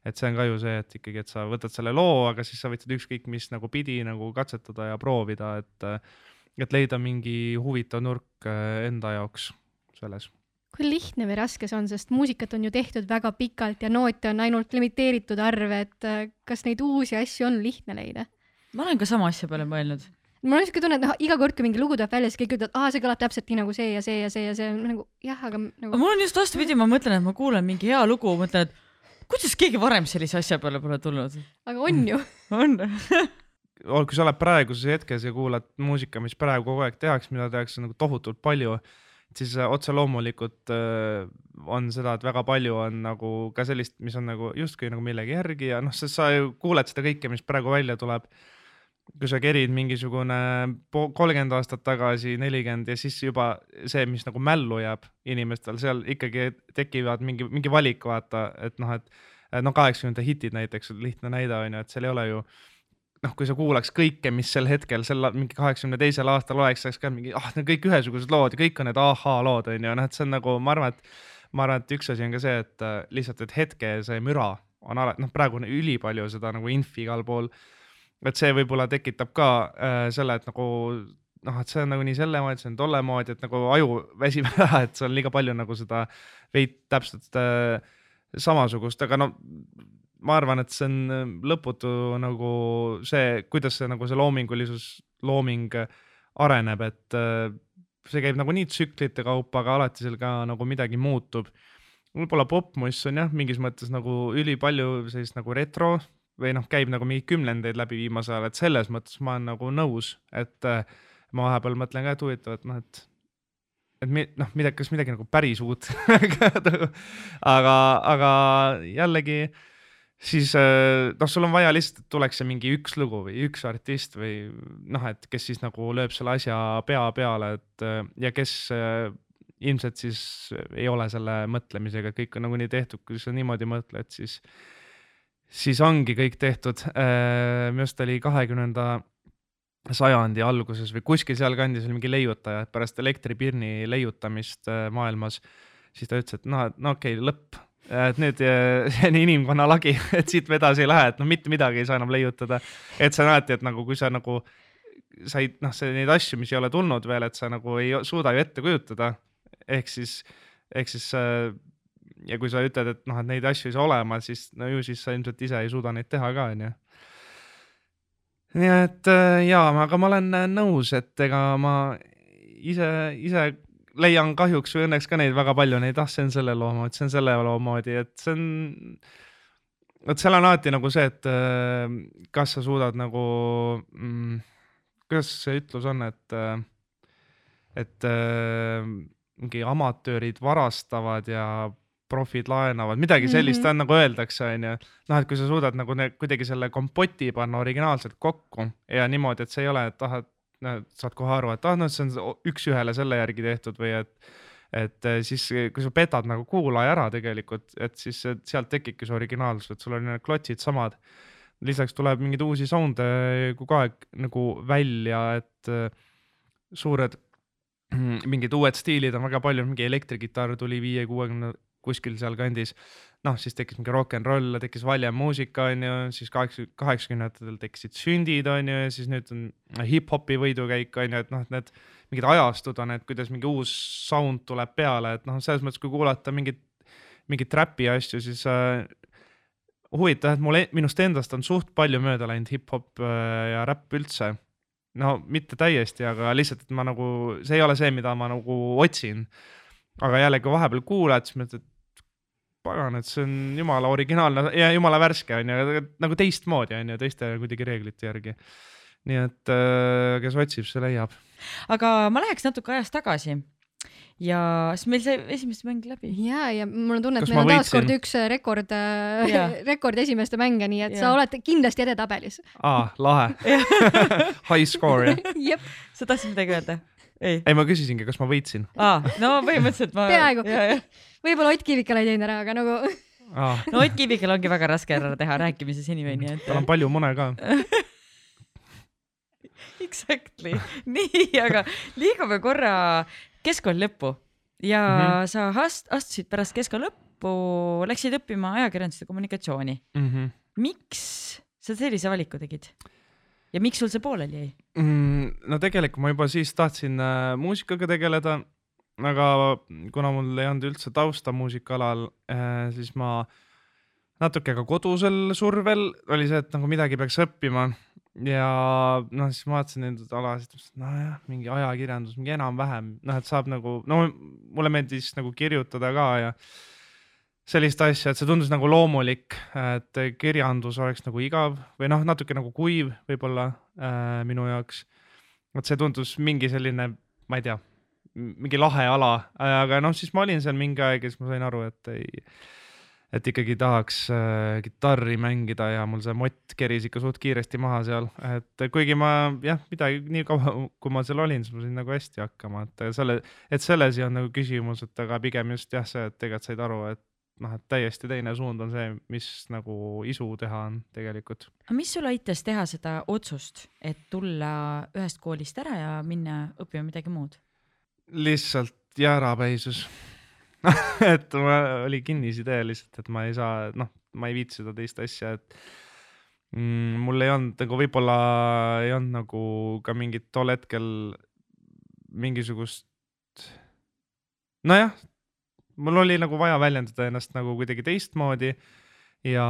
et see on ka ju see, et ikkagi, et sa võtad selle loo, aga siis sa võid seda ükskõik mis nagu pidi nagu katsetada ja proovida, et et leida mingi huvitav nurk äh, enda jaoks selles kui lihtne või raske see on, sest muusikat on ju tehtud väga pikalt ja noote on ainult limiteeritud arv, et äh, kas neid uusi asju on lihtne leida? ma olen ka sama asja peale mõelnud. Mul on niisugune tunne, et noh, iga kord, kui mingi lugu tuleb välja, siis kõik ütlevad, aa, see kõlab täpselt nii nagu see ja see ja see ja see nagu jah, aga nagu. mul on just vastupidi, ma mõtlen, et ma kuulen mingi hea lugu, mõtlen, et kuidas keegi varem sellise asja peale pole tulnud. aga on ju on kui sa oled praeguses hetkes ja kuulad muusika, mis praegu kogu aeg tehakse, mida tehakse nagu tohutult palju siis äh, otse loomulikult äh, on seda, et väga palju on nagu ka sellist, mis on nagu justkui nagu millegi järgi ja noh, sest sa ju kuuled seda kõike, mis praegu välja tuleb. Kui sa kerid mingisugune kolmkümmend aastat tagasi, nelikümmend ja siis juba see, mis nagu mällu jääb inimestel, seal ikkagi tekivad mingi, mingi valik, vaata, et noh, et no kaheksakümnendate hitid näiteks, lihtne näide on ju, et seal ei ole ju noh, kui sa kuulaks kõike, mis sel hetkel, sel mingi kaheksakümne teisel aastal oleks, oleks ka mingi, ah, need kõik ühesugused lood ja kõik on need ahhaa-lood, on ju, noh, et see on nagu, ma arvan, et ma arvan, et üks asi on ka see, et äh, lihtsalt, et hetke see müra on alati, noh, praegu on ülipalju seda nagu infi igal pool. Et see võib-olla tekitab ka äh, selle, et nagu noh, et see on nagu nii selle moodi, see on tolle moodi, et nagu aju väsib ära, et seal liiga palju nagu seda veid täpselt äh, samasugust, aga no ma arvan, et see on äh, lõputu nagu see, kuidas see nagu see loomingulisus, looming areneb, et äh, see käib nagu nii tsüklite kaupa, aga alati seal ka nagu midagi muutub. võib-olla popmuss on jah, mingis mõttes nagu ülipalju sellist nagu retro või noh, käib nagu mingeid kümnendeid läbi viimasel ajal, et selles mõttes ma olen nagu nõus, et äh, ma vahepeal mõtlen ka, et huvitav, et noh, et et mi, noh, midagi, kas midagi nagu päris uut aga, aga jällegi siis noh, sul on vaja lihtsalt, et tuleks see mingi üks lugu või üks artist või noh, et kes siis nagu lööb selle asja pea peale, et ja kes ilmselt siis ei ole selle mõtlemisega, kõik on nagunii tehtud, kui sa niimoodi mõtled, siis, siis ongi kõik tehtud. minu arust oli kahekümnenda sajandi alguses või kuskil sealkandis oli mingi leiutaja, et pärast elektripirni leiutamist äh, maailmas, siis ta ütles, et noh, no okei okay,, lõpp. et nüüd äh, see on inimkonna lagi, et siit me edasi ei lähe, et noh, mitte midagi ei saa enam leiutada. et see on alati, et nagu kui sa nagu said noh, neid asju, mis ei ole tulnud veel, et sa nagu ei suuda ju ette kujutada. ehk siis, ehk siis äh, ja kui sa ütled, et noh, et neid asju ei saa olema, siis no ju siis sa ilmselt ise ei suuda neid teha ka, onju. Nii et äh, jaa, aga ma olen äh, nõus, et ega ma ise, ise leian kahjuks või õnneks ka neid väga palju, neid, ah, see on selle loo moodi, see on selle loo moodi, et see on, vot seal on alati nagu see, et äh, kas sa suudad nagu mm,, kuidas see ütlus on, et, et mingi amatöörid varastavad ja profid laenavad, midagi sellist mm -hmm. on nagu öeldakse, onju. noh, et kui sa suudad nagu ne, kuidagi selle kompoti panna originaalselt kokku ja niimoodi, et see ei ole, et ah, et no saad kohe aru, et ah, noh, see on üks-ühele selle järgi tehtud või et et eh, siis, kui sa petad nagu kuulaja ära tegelikult, et siis sealt tekibki see originaalsus, et sul on need klotsid samad. lisaks tuleb mingeid uusi sound'e kogu aeg nagu välja, et eh, suured mingid uued stiilid on väga palju, mingi elektrikitarr tuli viie-kuuekümne kuskil sealkandis. noh, siis tekkis mingi rock n roll, tekkis valjemmuusika, onju, siis kaheksa, kaheksakümnendatel tekkisid sündid, onju, ja siis nüüd on hip-hopi võidukäik, onju, et noh, need mingid ajastud on, et kuidas mingi uus sound tuleb peale, et noh, selles mõttes, kui kuulata mingit, mingit räpi asju, siis äh, huvitav, et mul, e-, minust endast on suht palju mööda läinud hip-hop äh, ja räpp üldse. no mitte täiesti, aga lihtsalt, et ma nagu, see ei ole see, mida ma nagu otsin. aga jällegi vahepeal kuulad, siis mõtled, et pagan, et see on jumala originaalne ja jumala värske on ju, nagu teistmoodi on ju, teiste kuidagi reeglite järgi. nii et äh, kes otsib, see leiab. aga ma läheks natuke ajas tagasi ja siis meil sai esimeste mäng läbi. ja, ja mul on tunne, et Kas meil on taaskord üks äh, rekord äh, rekord esimeste mänge, nii et ja. sa oled kindlasti edetabelis. aa, lahe High score jah sa tahtsid midagi öelda? Ei, ei, ma küsisingi, kas ma võitsin. aa, no põhimõtteliselt ma. peaaegu võib-olla Ott Kivikal ei teinud ära, aga nagu ah.. no Ott Kivikal ongi väga raske ära teha rääkimises anyway, nii et. tal on palju mune ka Exactly, nii, aga liigume korra keskkooli lõppu ja mm -hmm. sa ast-, astusid pärast keskkooli lõppu, läksid õppima ajakirjandust ja kommunikatsiooni mm. -hmm. miks sa sellise valiku tegid? Ja miks sul see pooleli jäi mm,? no tegelikult ma juba siis tahtsin äh, muusikaga tegeleda aga kuna mul ei olnud üldse tausta muusikaalal, eh, siis ma natuke ka kodusel survel oli see, et nagu midagi peaks õppima ja noh, siis ma vaatasin neid alasid, nojah, mingi ajakirjandus, mingi enam-vähem, noh, et saab nagu, no mulle meeldis nagu kirjutada ka ja sellist asja, et see tundus nagu loomulik, et kirjandus oleks nagu igav või noh, natuke nagu kuiv võib-olla äh, minu jaoks. vot see tundus mingi selline, ma ei tea mingi lahe ala, aga noh, siis ma olin seal mingi aeg ja siis ma sain aru, et ei, et ikkagi tahaks äh, kitarri mängida ja mul see mott keris ikka suht kiiresti maha seal, et kuigi ma jah, midagi nii kaua, kui ma seal olin, siis ma sain nagu hästi hakkama, et selle, et selles ei olnud nagu küsimus, et aga pigem just jah, see, et tegelikult said aru, et noh, et täiesti teine suund on see, mis nagu isu teha on tegelikult. aga mis sul aitas teha seda otsust, et tulla ühest koolist ära ja minna õppima midagi muud? lihtsalt jäärapäisus et ma, oli kinnisidee lihtsalt, et ma ei saa, noh, ma ei viitsi seda teist asja, et mm, mul ei olnud nagu võib-olla ei olnud nagu ka mingit tol hetkel mingisugust. nojah, mul oli nagu vaja väljendada ennast nagu kuidagi teistmoodi ja,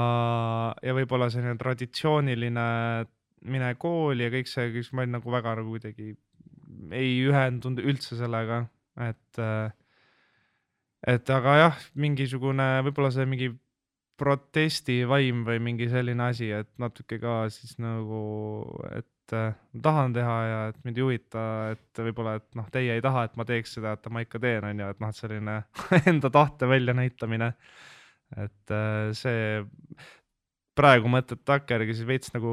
ja võib-olla selline traditsiooniline mine kooli ja kõik see, kõik ma olin nagu väga nagu kuidagi ei ühendunud üldse sellega, et et aga jah, mingisugune võib-olla see mingi protestivaim või mingi selline asi, et natuke ka siis nagu, et äh, ma tahan teha ja et mind ei huvita, et võib-olla, et noh, teie ei taha, et ma teeks seda, et ma ikka teen, on ju, et noh, et selline enda tahte väljanäitamine. et äh, see praegu mõtled takkajärgi siis veits nagu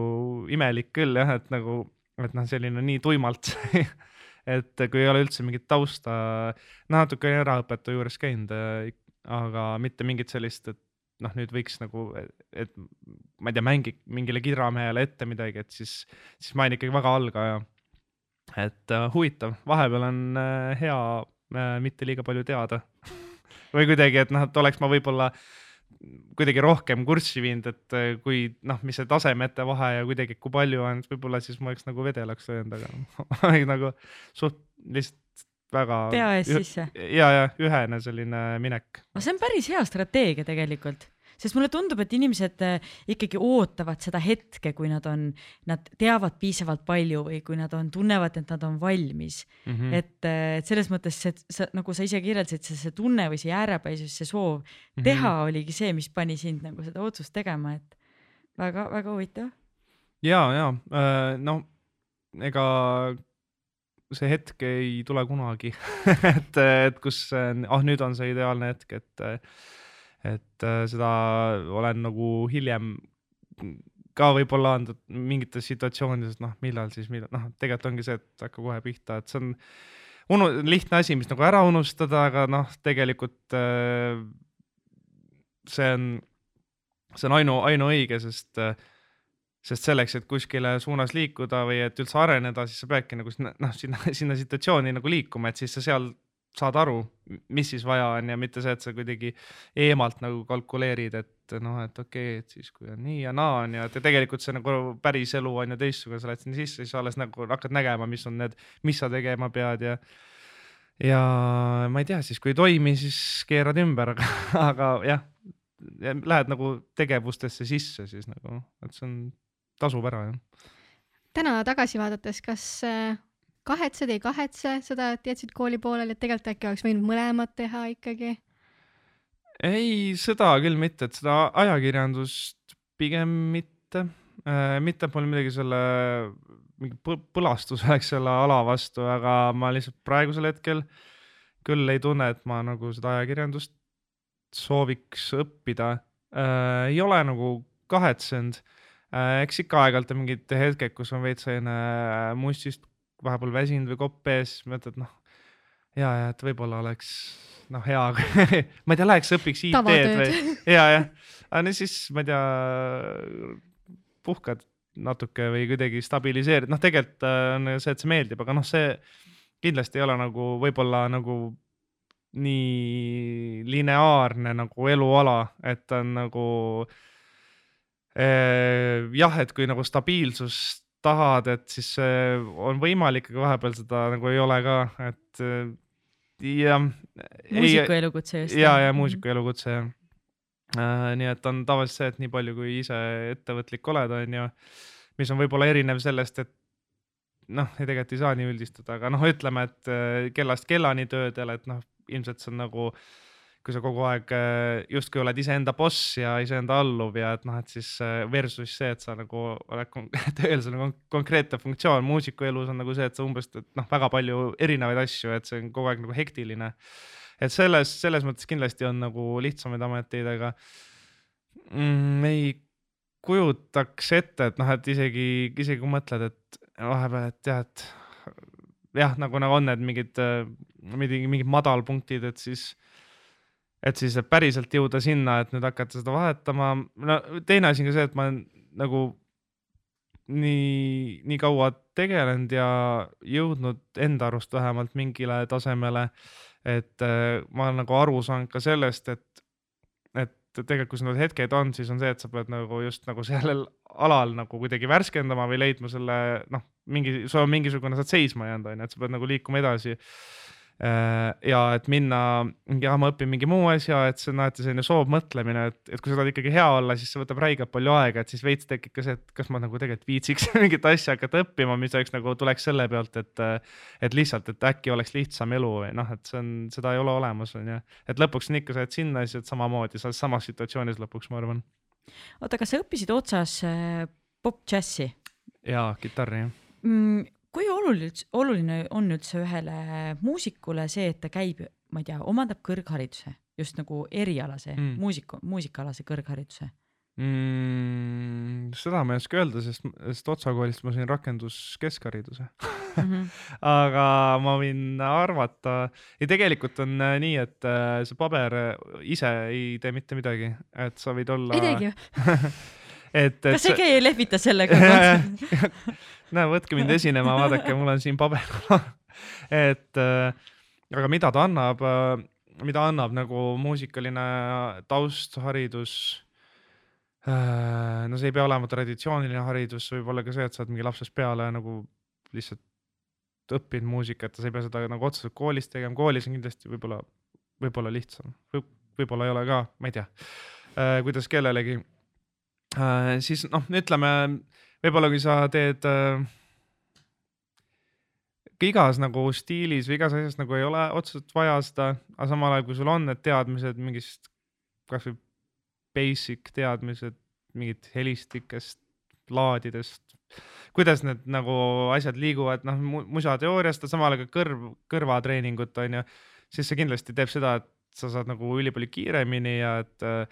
imelik küll jah, et nagu, et noh, selline nii tuimalt et kui ei ole üldse mingit tausta, natuke eraõpetaja juures käinud, aga mitte mingit sellist, et noh, nüüd võiks nagu, et ma ei tea, mängi mingile kidramehele ette midagi, et siis, siis ma olin ikkagi väga algaja. et uh, huvitav, vahepeal on uh, hea uh, mitte liiga palju teada või kuidagi, et noh, et oleks ma võib-olla kuidagi rohkem kurssi viinud, et kui noh, mis see tasemete vahe ja kuidagi, kui palju on, võib-olla siis ma oleks nagu vedelaks löönud, aga nagu suht lihtsalt väga. pea ees sisse. ja, ja ühene selline minek. aga see on päris hea strateegia tegelikult sest mulle tundub, et inimesed äh, ikkagi ootavad seda hetke, kui nad on, nad teavad piisavalt palju või kui nad on, tunnevad, et nad on valmis mm. -hmm. et, äh, et selles mõttes see, sa nagu sa ise kirjeldasid, see, see tunne või see jäärapäisus, see soov mm -hmm. teha oligi see, mis pani sind nagu seda otsust tegema, et väga-väga huvitav. ja, ja äh, no ega see hetk ei tule kunagi et, et kus, ah nüüd on see ideaalne hetk, et et äh, seda olen nagu hiljem ka võib-olla andnud mingites situatsioonides, noh, millal siis, millal, noh, tegelikult ongi see, et hakka kohe pihta, et see on unu-, lihtne asi, mis nagu ära unustada, aga noh, tegelikult äh, see on, see on ainu, ainuõige, sest äh, sest selleks, et kuskile suunas liikuda või et üldse areneda, siis sa peadki nagu sinna, noh, sinna, sinna situatsiooni nagu liikuma, et siis sa seal saad aru, mis siis vaja on ja mitte see, et sa kuidagi eemalt nagu kalkuleerid, et noh, et okei okay,, et siis kui on nii ja naa on ja ja tegelikult see nagu päris elu on ju teistsugune, sa lähed sinna sisse, siis alles nagu hakkad nägema, mis on need, mis sa tegema pead ja ja ma ei tea, siis kui ei toimi, siis keerad ümber, aga, aga jah, lähed nagu tegevustesse sisse siis nagu, et see on, tasub ära jah. täna tagasi vaadates, kas kahetsed, ei kahetse seda, et jätsid kooli pooleli, et tegelikult äkki oleks võinud mõlemat teha ikkagi? ei, seda küll mitte, et seda ajakirjandust pigem mitte äh,. mitte, et mul midagi selle, mingi põlastus oleks selle ala vastu, aga ma lihtsalt praegusel hetkel küll ei tunne, et ma nagu seda ajakirjandust sooviks õppida äh,. ei ole nagu kahetsenud äh,. Eks ikka aeg-ajalt on mingid hetked, kus on veits selline mustist vahepeal väsinud või kopp ees, mõtled noh, ja, ja et võib-olla oleks noh, hea ma ei tea, läheks õpiks IT-d või ja, jah, aga no siis ma ei tea, puhkad natuke või kuidagi stabiliseerid, noh, tegelikult äh, on see, et see meeldib, aga noh, see kindlasti ei ole nagu võib-olla nagu nii lineaarne nagu eluala, et on nagu eh, jah, et kui nagu stabiilsust tahad, et siis on võimalik, aga vahepeal seda nagu ei ole ka, et jah. muusika elukutse just. ja, ja muusika elukutse jah äh,. nii et on tavaliselt see, et nii palju, kui ise ettevõtlik oled, on ju, mis on võib-olla erinev sellest, et noh, tegelikult ei saa nii üldistada, aga noh, ütleme, et kellast kellani töödel, et noh, ilmselt see on nagu äh, kui sa kogu aeg äh, justkui oled iseenda boss ja iseenda alluv ja et noh, et siis äh, versus see, et sa nagu oled tööl, sul on konkreetne funktsioon, muusiku elus on nagu see, et sa umbes teed noh, väga palju erinevaid asju, et see on kogu aeg nagu hektiline. et selles, selles mõttes kindlasti on nagu lihtsamaid ameteid, aga mm, ei kujutaks ette, et noh, et isegi, isegi kui mõtled, et vahepeal, et jah, et jah, nagu, nagu on need mingid, äh, mingid, mingid madalpunktid, et siis et siis et päriselt jõuda sinna, et nüüd hakata seda vahetama. no teine asi on ka see, et ma olen nagu nii, nii kaua tegelenud ja jõudnud enda arust vähemalt mingile tasemele, et äh, ma olen nagu aru saanud ka sellest, et, et tegelikult, kui sul need hetked on, siis on see, et sa pead nagu just nagu sellel alal nagu kuidagi värskendama või leidma selle noh, mingi, sul on mingisugune, sa oled seisma jäänud, on ju, et sa pead nagu liikuma edasi ja et minna, ja ma õpin mingi muu asja, et see on alati selline soovmõtlemine, et, et kui sa tahad ikkagi hea olla, siis see võtab räigelt palju aega, et siis veits tekib ka see, et kas ma nagu tegelikult viitsiks mingit asja hakata õppima, mis oleks nagu tuleks selle pealt, et, et lihtsalt, et äkki oleks lihtsam elu või noh, et see on, seda ei ole olemas, on ju. et lõpuks on ikka see, et sinna siis, et samamoodi, sa oled samas situatsioonis lõpuks, ma arvan. oota, kas sa õppisid otsas äh, pop-džässi? jaa, kitarri jah mm, kui oluline, oluline on üldse ühele muusikule see, et ta käib, ma ei tea, omandab kõrghariduse, just nagu erialase mm. muusika, muusikaalase kõrghariduse mm,? seda ma ei oska öelda, sest, sest Otsa koolist ma sain rakenduskeskhariduse mm. -hmm. aga ma võin arvata, ei tegelikult on äh, nii, et äh, see paber ise ei tee mitte midagi, et sa võid olla. ei teegi ju et, et. kas see keegi ei lehvita sellega näe, võtke mind esinema, vaadake, mul on siin paber et äh, aga mida ta annab äh,, mida annab nagu muusikaline taust, haridus äh,. no see ei pea olema traditsiooniline haridus, võib olla ka see, et sa oled mingi lapsest peale nagu lihtsalt õppinud muusikat ja sa ei pea seda nagu otseselt koolis tegema, koolis on kindlasti võib-olla, võib-olla lihtsam võib, võib-olla ei ole ka, ma ei tea kuidas kellelegi äh,. siis noh, ütleme võib-olla kui sa teed äh, igas nagu stiilis või igas asjas nagu ei ole otseselt vaja seda, aga samal ajal, kui sul on need teadmised mingist kasvõi basic teadmised mingit helistikest, laadidest, kuidas need nagu asjad liiguvad, noh musateooriast, samal ajal ka kõrv, kõrvatreeningut on ju, siis see kindlasti teeb seda, et sa saad nagu ülipalju kiiremini ja et Äh,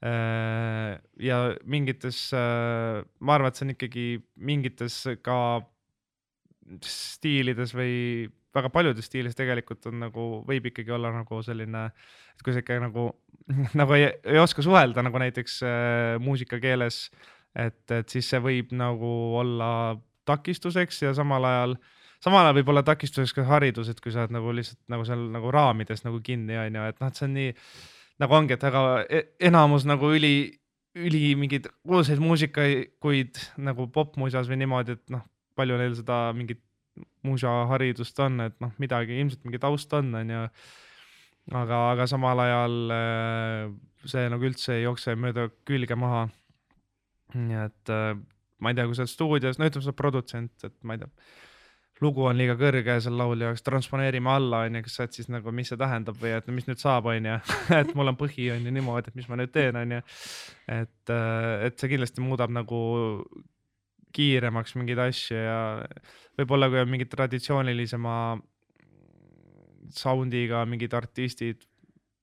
ja mingites, äh, ma arvan, et see on ikkagi mingites ka stiilides või väga paljudes stiilides tegelikult on nagu, võib ikkagi olla nagu selline, et kui sa ikka nagu, nagu ei, ei oska suhelda nagu näiteks äh, muusikakeeles, et, et siis see võib nagu olla takistuseks ja samal ajal, samal ajal võib olla takistuseks ka haridus, et kui sa oled nagu lihtsalt nagu seal nagu raamides nagu kinni, on ju, et noh, et see on nii nagu ongi, et väga e-, enamus nagu üli, üli mingeid kuulsaid muusikaid nagu popmuusas või niimoodi, et noh, palju neil seda mingit muusaharidust on, et noh, midagi ilmselt mingi taust on, onju. aga, aga samal ajal äh, see nagu üldse ei jookse mööda külge maha. nii et äh, ma ei tea, kui sa oled stuudios, no ütleme, sa oled produtsent, et ma ei tea lugu on liiga kõrge selle laulja jaoks, transponeerime alla, onju, kas sa oled siis nagu, mis see tähendab või et mis nüüd saab, onju, et mul on põhi on ju niimoodi, et mis ma nüüd teen, onju. et, äh, et see kindlasti muudab nagu kiiremaks mingeid asju ja võib-olla kui on mingid traditsioonilisema sound'iga mingid artistid,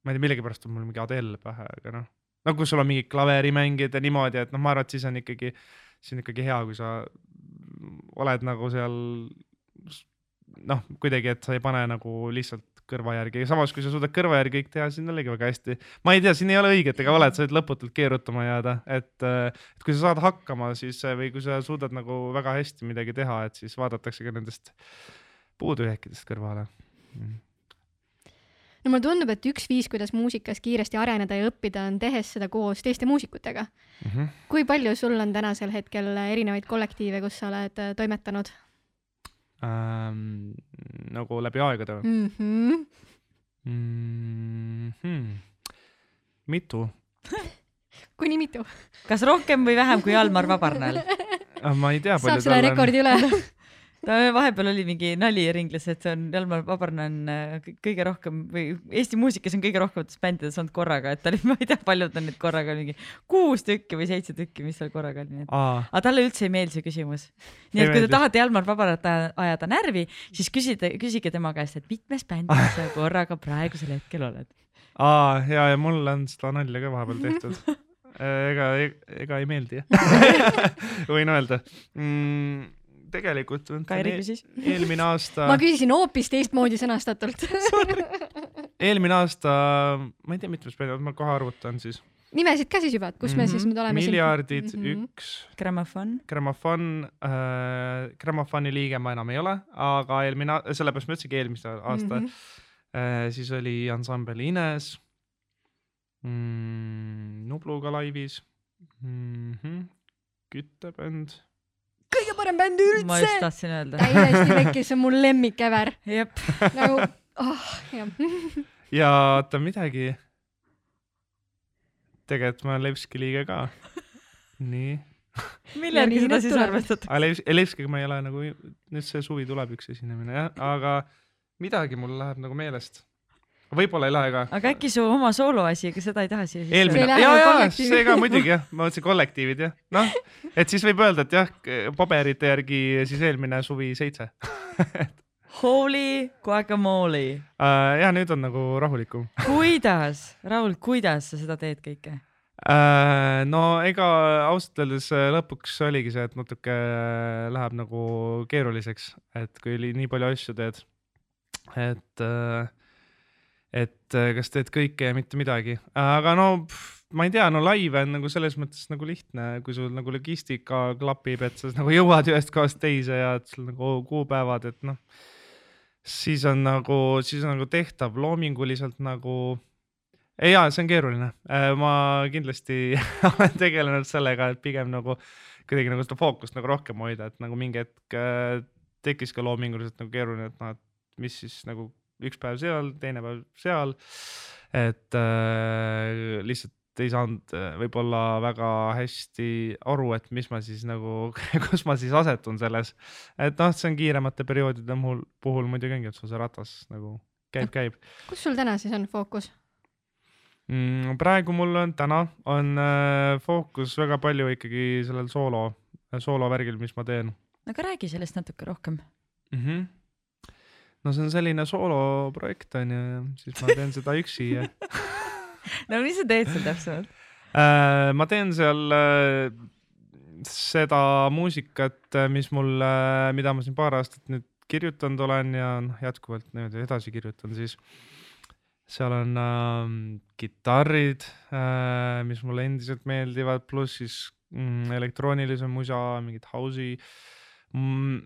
ma ei tea, millegipärast on mul mingi Adele pähe, aga noh, no kui sul on mingid klaverimängijad ja niimoodi, et noh, ma arvan, et siis on ikkagi, siis on ikkagi hea, kui sa oled nagu seal noh, kuidagi, et sa ei pane nagu lihtsalt kõrva järgi, samas kui sa suudad kõrva järgi kõik teha, siis on jällegi väga hästi. ma ei tea, siin ei ole õiget ega valet, sa võid lõputult keerutama jääda, et, et kui sa saad hakkama, siis või kui sa suudad nagu väga hästi midagi teha, et siis vaadatakse ka nendest puudujääkidest kõrvale mm no mulle tundub, et üks viis, kuidas muusikas kiiresti areneda ja õppida, on tehes seda koos teiste muusikutega mm. -hmm. kui palju sul on tänasel hetkel erinevaid kollektiive, kus sa oled toimetanud? Ähm,? nagu läbi aegade või mm? -hmm. Mm -hmm. mitu kuni mitu? kas rohkem või vähem kui Almar Vabarnal ah, ma ei tea. saab selle rekordi üle ta vahepeal oli mingi nali ringles, et see on Jalmar Vabarna on äh, kõige rohkem või Eesti muusikas on kõige rohkemates bändides olnud korraga, et ta oli, ma ei tea, paljud on neid korraga mingi kuus tükki või seitse tükki, mis seal korraga oli, aga talle üldse ei meeldi see küsimus. nii et kui te tahate Jalmar Vabarnat ajada närvi, siis küsige, küsige tema käest, et mitmes bändis sa korraga praegusel hetkel oled. aa, ja, ja mul on seda nalja ka vahepeal tehtud. Ega, ega ei meeldi. Jah võin öelda. Mm tegelikult. Kairi küsis. eelmine aasta. ma küsisin hoopis teistmoodi sõnastatult eelmine aasta, ma ei tea, mitmes päev, ma kohe arvutan siis. nimesid ka siis juba, et kus mm -hmm. me siis mhm. nüüd oleme? miljardid mm, -hmm. üks. grammofon. grammofon äh,, grammofoni liige ma enam ei ole, aga eelmine, sellepärast ma ütlesingi eelmise aasta mm. -hmm äh,. siis oli ansambel Ines mm,. Nubluga laivis mm. -hmm. küttebänd. Parem bänd üldse. ma just tahtsin öelda. täiesti vekkis, see on mu lemmikever. jep. nagu, oh, jah. ja oota midagi. tegelikult ma olen Levski liige ka. nii mille järgi seda siis arvestatakse? Lev-, Levskiga ma ei ole nagu, nüüd see suvi tuleb üks esinemine jah, aga midagi mul läheb nagu meelest võib-olla ei lähe ka. aga äkki su oma sooloasi, ega seda ei taha siia sisse? eelmine, ja, ja see ka muidugi jah, ma mõtlesin kollektiivid jah, noh, et siis võib öelda, et jah, paberite järgi siis eelmine suvi seitse Holy guacamole uh,. ja nüüd on nagu rahulikum kuidas, Raul, kuidas sa seda teed kõike uh,? no ega ausalt öeldes äh, lõpuks oligi see, et natuke läheb nagu keeruliseks, et kui nii palju asju teed, et uh, et äh, kas teed kõike ja mitte midagi, aga no pff, ma ei tea, no laive on nagu selles mõttes nagu lihtne, kui sul nagu logistika klapib, et sa nagu jõuad ühest kohast teise ja et sul nagu kuupäevad, et noh, siis on nagu, siis on nagu tehtav loominguliselt nagu. ja see on keeruline, äh, ma kindlasti olen tegelenud sellega, et pigem nagu kuidagi nagu seda fookust nagu rohkem hoida, et nagu mingi hetk äh, tekkis ka loominguliselt nagu keeruline, et noh, et mis siis nagu üks päev seal, teine päev seal. et äh, lihtsalt ei saanud äh, võib-olla väga hästi aru, et mis ma siis nagu kus ma siis asetun selles. et noh, see on kiiremate perioodide mul puhul muidugi ongi, et sul see ratas nagu käib, käib. kus sul täna siis on fookus? mm,? praegu mul on täna on äh, fookus väga palju ikkagi sellel soolo, soolovärgil, mis ma teen. aga räägi sellest natuke rohkem mm. -hmm no see on selline sooloprojekt on ju ja siis ma teen seda üksi ja no mis sa teed seal täpsemalt äh,? ma teen seal äh, seda muusikat, äh, mis mul äh,, mida ma siin paar aastat nüüd kirjutanud olen ja noh, jätkuvalt niimoodi edasi kirjutan, siis seal on äh, kitarrid äh,, mis mulle endiselt meeldivad, pluss siis mm, elektroonilise musa, mingid house'i mm,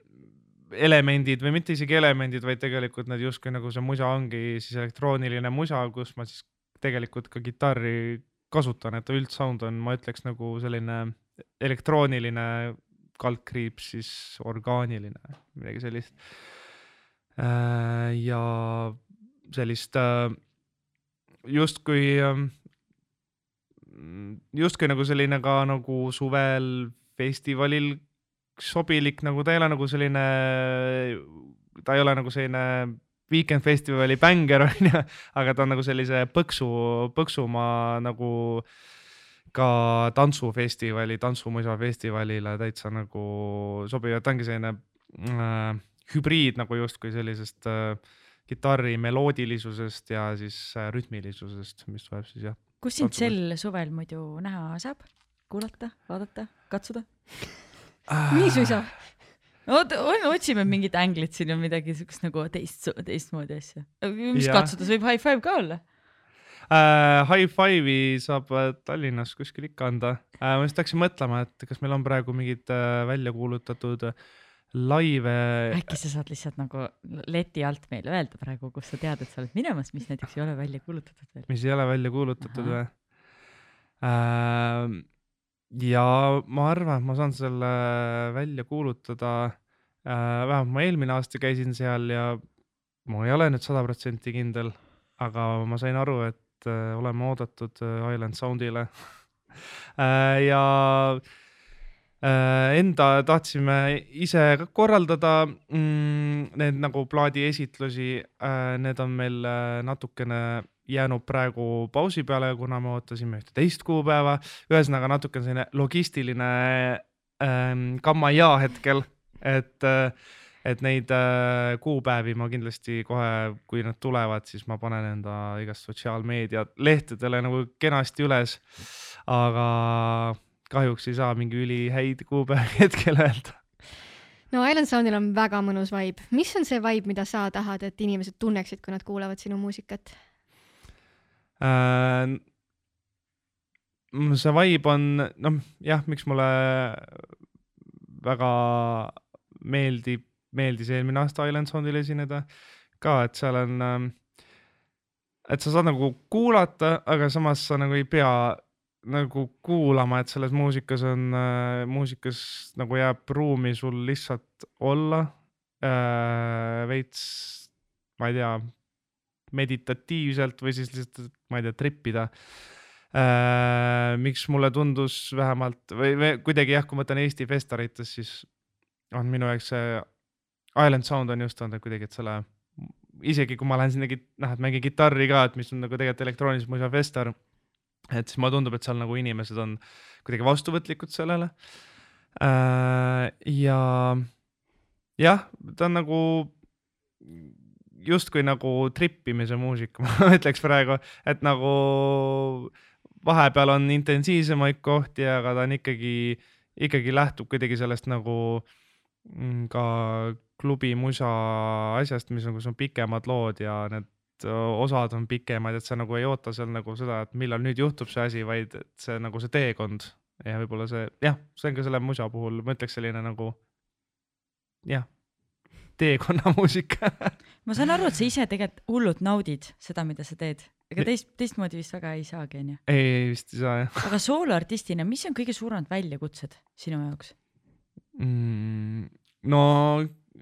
elemendid või mitte isegi elemendid, vaid tegelikult need justkui nagu see musa ongi siis elektrooniline musa, kus ma siis tegelikult ka kitarri kasutan, et üldsound on, ma ütleks nagu selline elektrooniline kaldkriips, siis orgaaniline, midagi sellist. Äh, ja sellist äh, justkui, ähm, justkui nagu selline ka nagu suvel festivalil sobilik nagu, ta ei ole nagu selline, ta ei ole nagu selline Weekend festivali bängar on ju, aga ta on nagu sellise põksu, põksumaa nagu ka tantsufestivali, tantsumuisa festivalile täitsa nagu sobiv, et ta ongi selline äh, hübriid nagu justkui sellisest äh, kitarri meloodilisusest ja siis äh, rütmilisusest, mis tuleb siis jah. kus sind sel suvel muidu näha saab, kuulata, vaadata, katsuda nii suisa? oota, otsime mingit änglit siin ja midagi siukest nagu teist, teistmoodi asja. mis ja. katsuda, see võib high five ka olla uh,. High five'i saab äh, Tallinnas kuskil ikka anda uh,. ma just hakkasin mõtlema, et kas meil on praegu mingid uh, välja kuulutatud laive. äkki sa saad lihtsalt nagu leti alt meile öelda praegu, kus sa tead, et sa oled minemas, mis näiteks ei ole välja kuulutatud veel. mis ei ole välja kuulutatud või? Uh, ja ma arvan, et ma saan selle välja kuulutada äh,. vähemalt ma eelmine aasta käisin seal ja ma ei ole nüüd sada protsenti kindel, aga ma sain aru, et äh, oleme oodatud äh, Island Soundile äh, ja äh, enda tahtsime ise ka korraldada mm, need nagu plaadiesitlusi äh,, need on meil natukene jäänud praegu pausi peale, kuna me ootasime ühte teist kuupäeva. ühesõnaga natuke selline logistiline ähm, kammaia hetkel, et äh, et neid äh, kuupäevi ma kindlasti kohe, kui nad tulevad, siis ma panen enda igast sotsiaalmeedia lehtedele nagu kenasti üles. aga kahjuks ei saa mingi ülihäid kuupäevi hetkel öelda no Island Soundil on väga mõnus vibe. mis on see vibe, mida sa tahad, et inimesed tunneksid, kui nad kuulavad sinu muusikat? Äh,. see vibe on, noh jah, miks mulle väga meeldib, meeldis eelmine aasta Island Soundil esineda ka, et seal on äh, et sa saad nagu kuulata, aga samas sa nagu ei pea nagu kuulama, et selles muusikas on äh,, muusikas nagu jääb ruumi sul lihtsalt olla äh,. veits, ma ei tea, meditatiivselt või siis lihtsalt, ma ei tea, tripida äh,. miks mulle tundus vähemalt või, või kuidagi jah, kui ma mõtlen Eesti festarites, siis on minu jaoks see Island Sound on just olnud kuidagi, et selle isegi kui ma lähen sinna, noh, et mängin kitarri ka, et mis on nagu tegelikult elektroonilise muusika festival et siis mulle tundub, et seal nagu inimesed on kuidagi vastuvõtlikud sellele äh,. ja jah, ta on nagu justkui nagu trippimise muusika ma ütleks praegu, et nagu vahepeal on intensiivsemaid kohti, aga ta on ikkagi, ikkagi lähtub kuidagi sellest nagu mm, ka klubi musa asjast, mis nagu on pikemad lood ja need osad on pikemad, et sa nagu ei oota seal nagu seda, et millal nüüd juhtub see asi, vaid et see nagu see teekond ja võib-olla see jah, see on ka selle musa puhul, ma ütleks selline nagu jah, teekonnamuusika ma saan aru, et sa ise tegelikult hullult naudid seda, mida sa teed, ega teist, teistmoodi vist väga ei saagi, onju. ei, ei vist ei saa jah. aga sooloartistina, mis on kõige suuremad väljakutsed sinu jaoks mm,? no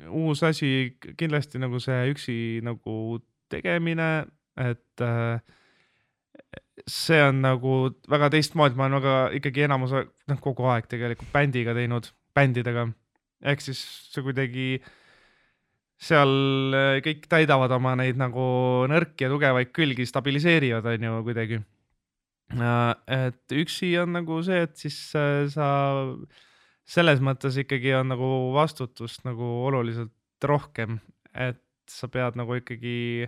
uus asi kindlasti nagu see üksi nagu tegemine, et äh, see on nagu väga teistmoodi, ma olen väga ikkagi enamus, noh, kogu aeg tegelikult bändiga teinud, bändidega. ehk siis see kuidagi, seal äh, kõik täidavad oma neid nagu nõrki ja tugevaid külgi, stabiliseerivad, on ju, kuidagi. Äh, et üksi on nagu see, et siis sa selles mõttes ikkagi on nagu vastutust nagu oluliselt rohkem, et sa pead nagu ikkagi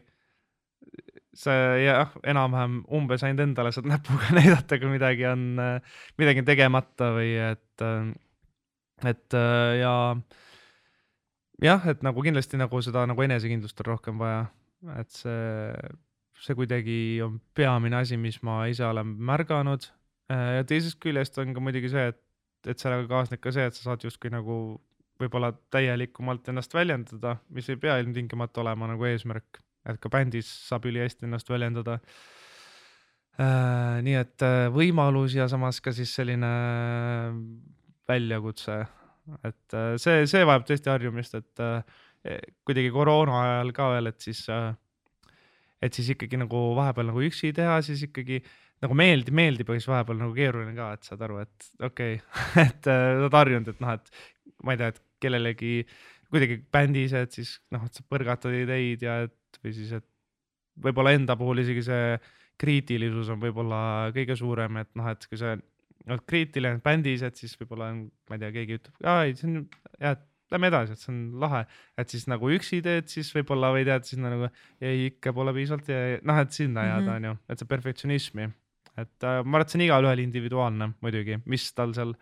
sa jah, enam-vähem umbes ainult endale saad näpuga näidata, kui midagi on, midagi on tegemata või et, et ja jah, et nagu kindlasti nagu seda nagu enesekindlust on rohkem vaja, et see, see kuidagi on peamine asi, mis ma ise olen märganud. ja teisest küljest on ka muidugi see, et, et sellega kaasneb ka see, et sa saad justkui nagu võib-olla täielikumalt ennast väljendada, mis ei pea ilmtingimata olema nagu eesmärk et ka bändis saab ülihästi ennast väljendada äh,. nii et äh, võimalus ja samas ka siis selline äh, väljakutse, et äh, see, see vajab tõesti harjumist, et äh, kuidagi koroona ajal ka veel, et siis äh,, et siis ikkagi nagu vahepeal nagu üksi teha, siis ikkagi nagu meeldib, meeldib, aga siis vahepeal nagu keeruline ka, et saad aru, et okei okay. et oled harjunud, et noh, et ma ei tea, et kellelegi kuidagi bändis, et siis noh, et sa põrgatad ideid ja et või siis, et võib-olla enda puhul isegi see kriitilisus on võib-olla kõige suurem, et noh, et kui sa oled kriitiline bändis, et siis võib-olla on, ma ei tea, keegi ütleb, aa ei, see on hea, et lähme edasi, et see on lahe, et siis nagu üksi teed, siis võib-olla võid jääda sinna nagu ei, ikka pole piisavalt ja noh, et sinna jääda, mhm. onju, et see perfektsionismi, et äh, ma arvan, et see on igalühel individuaalne muidugi, mis tal seal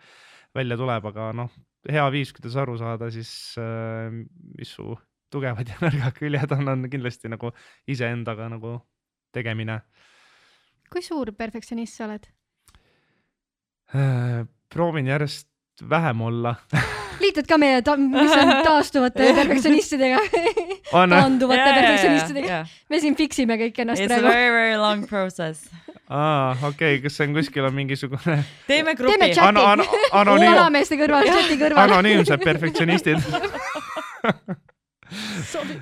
välja tuleb, aga noh, hea viis, kuidas aru saada, siis äh, mis su tugevad ja nõrgad küljed on, on kindlasti nagu iseendaga nagu tegemine. kui suur perfektsionist sa oled? Proovin järjest vähem olla liitud ka meie ta-, mis on taastuvate perfektsionistidega taanduvate yeah, perfektsionistidega yeah,. Yeah. me siin fix ime kõik ennast It's praegu. It's a very very long process aa, okei okay,, kas see on kuskil on mingisugune teeme grupi. teeme chati ano, ano, anonüüm... alameeste kõrval, chati kõrval. anonüümsed perfektsionistid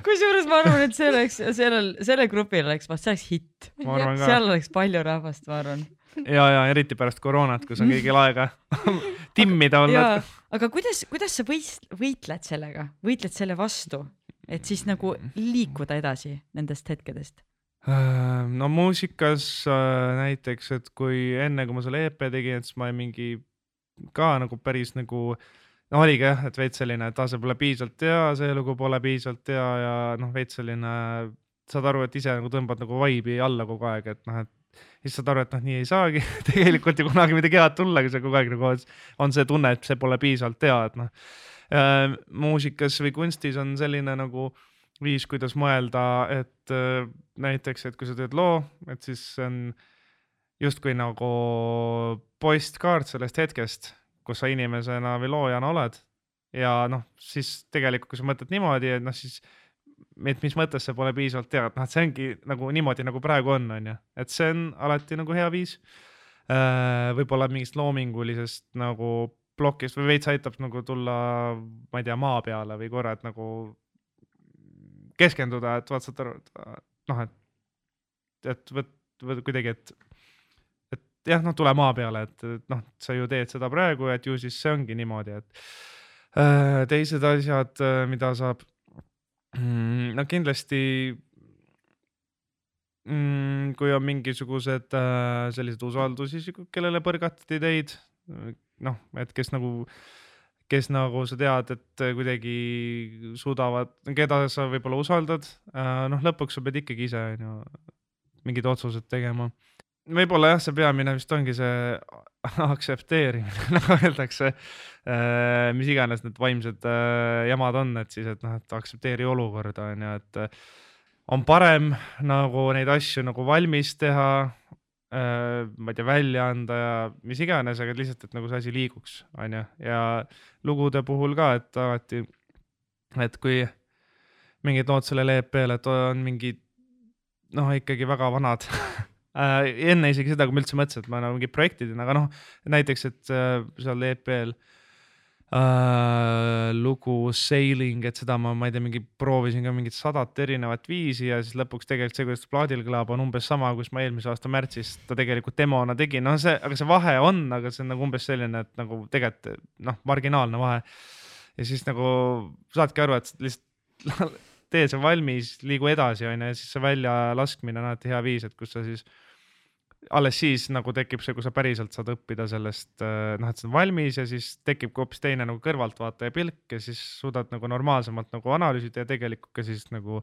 kusjuures ma arvan, et see oleks, sellel, sellel grupil oleks, vast see oleks hitt. seal oleks palju rahvast, ma arvan. ja, ja eriti pärast koroonat, kus on kõigil aega timmida olnud. aga kuidas, kuidas sa võist-, võitled sellega, võitled selle vastu, et siis nagu liikuda edasi nendest hetkedest? Äh, no muusikas äh, näiteks, et kui enne, kui ma selle EP tegin, et siis ma mingi ka nagu päris nagu no oligi jah, et veits selline, et aa, see pole piisavalt hea, see lugu pole piisavalt hea ja noh, veits selline, saad aru, et ise nagu tõmbad nagu vaibi alla kogu aeg, et noh, et siis saad aru, et noh, nii ei saagi tegelikult ju kunagi midagi head tulla, kui sa kogu aeg nagu on see tunne, et see pole piisavalt hea, et noh äh,. muusikas või kunstis on selline nagu viis, kuidas mõelda, et äh, näiteks, et kui sa teed loo, et siis on justkui nagu postkaart sellest hetkest kus sa inimesena või loojana oled. ja noh, siis tegelikult, kui sa mõtled niimoodi, et noh, siis et mis mõttes see pole piisavalt hea, et noh, et see ongi nagu niimoodi, nagu praegu on, on ju, et see on alati nagu hea viis äh,. võib-olla mingist loomingulisest nagu plokist või veits aitab nagu tulla, ma ei tea, maa peale või korra, et nagu keskenduda, et vaat saad aru, et noh, et, et võt, võt kuidagi, et, et jah, noh, tule maa peale, et, et noh, sa ju teed seda praegu, et ju siis see ongi niimoodi, et äh, teised asjad, äh, mida saab mm,, no kindlasti mm, kui on mingisugused äh, sellised usaldusisikud, kellele põrgatati teid, noh, et kes nagu, kes nagu sa tead, et kuidagi suudavad, keda sa võib-olla usaldad, äh, noh, lõpuks sa pead ikkagi ise, on ju, mingid otsused tegema. võib-olla jah, see peamine vist ongi see aktsepteerimine nagu öeldakse, äh, mis iganes need vaimsed äh, jamad on, et siis, et noh, et aktsepteeri olukorda, on ju, et on parem nagu neid asju nagu valmis teha, Äh, ma ei tea, välja anda ja mis iganes, aga lihtsalt, et nagu see asi liiguks, on ju, ja lugude puhul ka, et alati, et kui mingid lood sellel EP-l, et on mingid noh, ikkagi väga vanad äh, enne isegi seda, kui ma üldse mõtlesin, et ma nagu mingi projektidena, aga noh, näiteks, et äh, seal EP-l äh, lugu Sailing, et seda ma, ma ei tea, mingi proovisin ka mingit sadat erinevat viisi ja siis lõpuks tegelikult see, kuidas plaadil kõlab, on umbes sama, kus ma eelmise aasta märtsis ta tegelikult demona tegin, no see, aga see vahe on, aga see on nagu umbes selline, et nagu tegelikult noh, marginaalne vahe. ja siis nagu saadki aru, et lihtsalt tee see valmis, liigu edasi, on ju, ja siis see väljalaskmine on alati hea viis, et kus sa siis alles siis nagu tekib see, kui sa päriselt saad õppida sellest, äh, noh, et see on valmis ja siis tekib ka hoopis teine nagu kõrvaltvaataja pilk ja siis suudad nagu normaalsemalt nagu analüüsida ja tegelikult ka siis nagu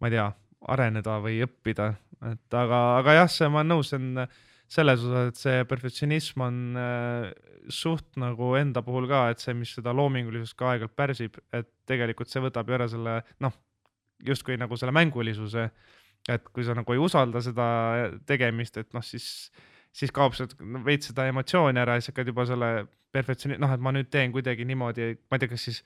ma ei tea, areneda või õppida, et aga, aga jah, see, ma olen nõus, see on selles osas, et see perfektsionism on äh, suht nagu enda puhul ka, et see, mis seda loomingulisust ka aeg-ajalt pärsib, et tegelikult see võtab ju ära selle noh, justkui nagu selle mängulisuse et kui sa nagu ei usalda seda tegemist, et noh, siis, siis kaob sealt veits seda emotsiooni ära ja siis hakkad juba selle perfektsiooni, noh, et ma nüüd teen kuidagi niimoodi, ma ei tea, kas siis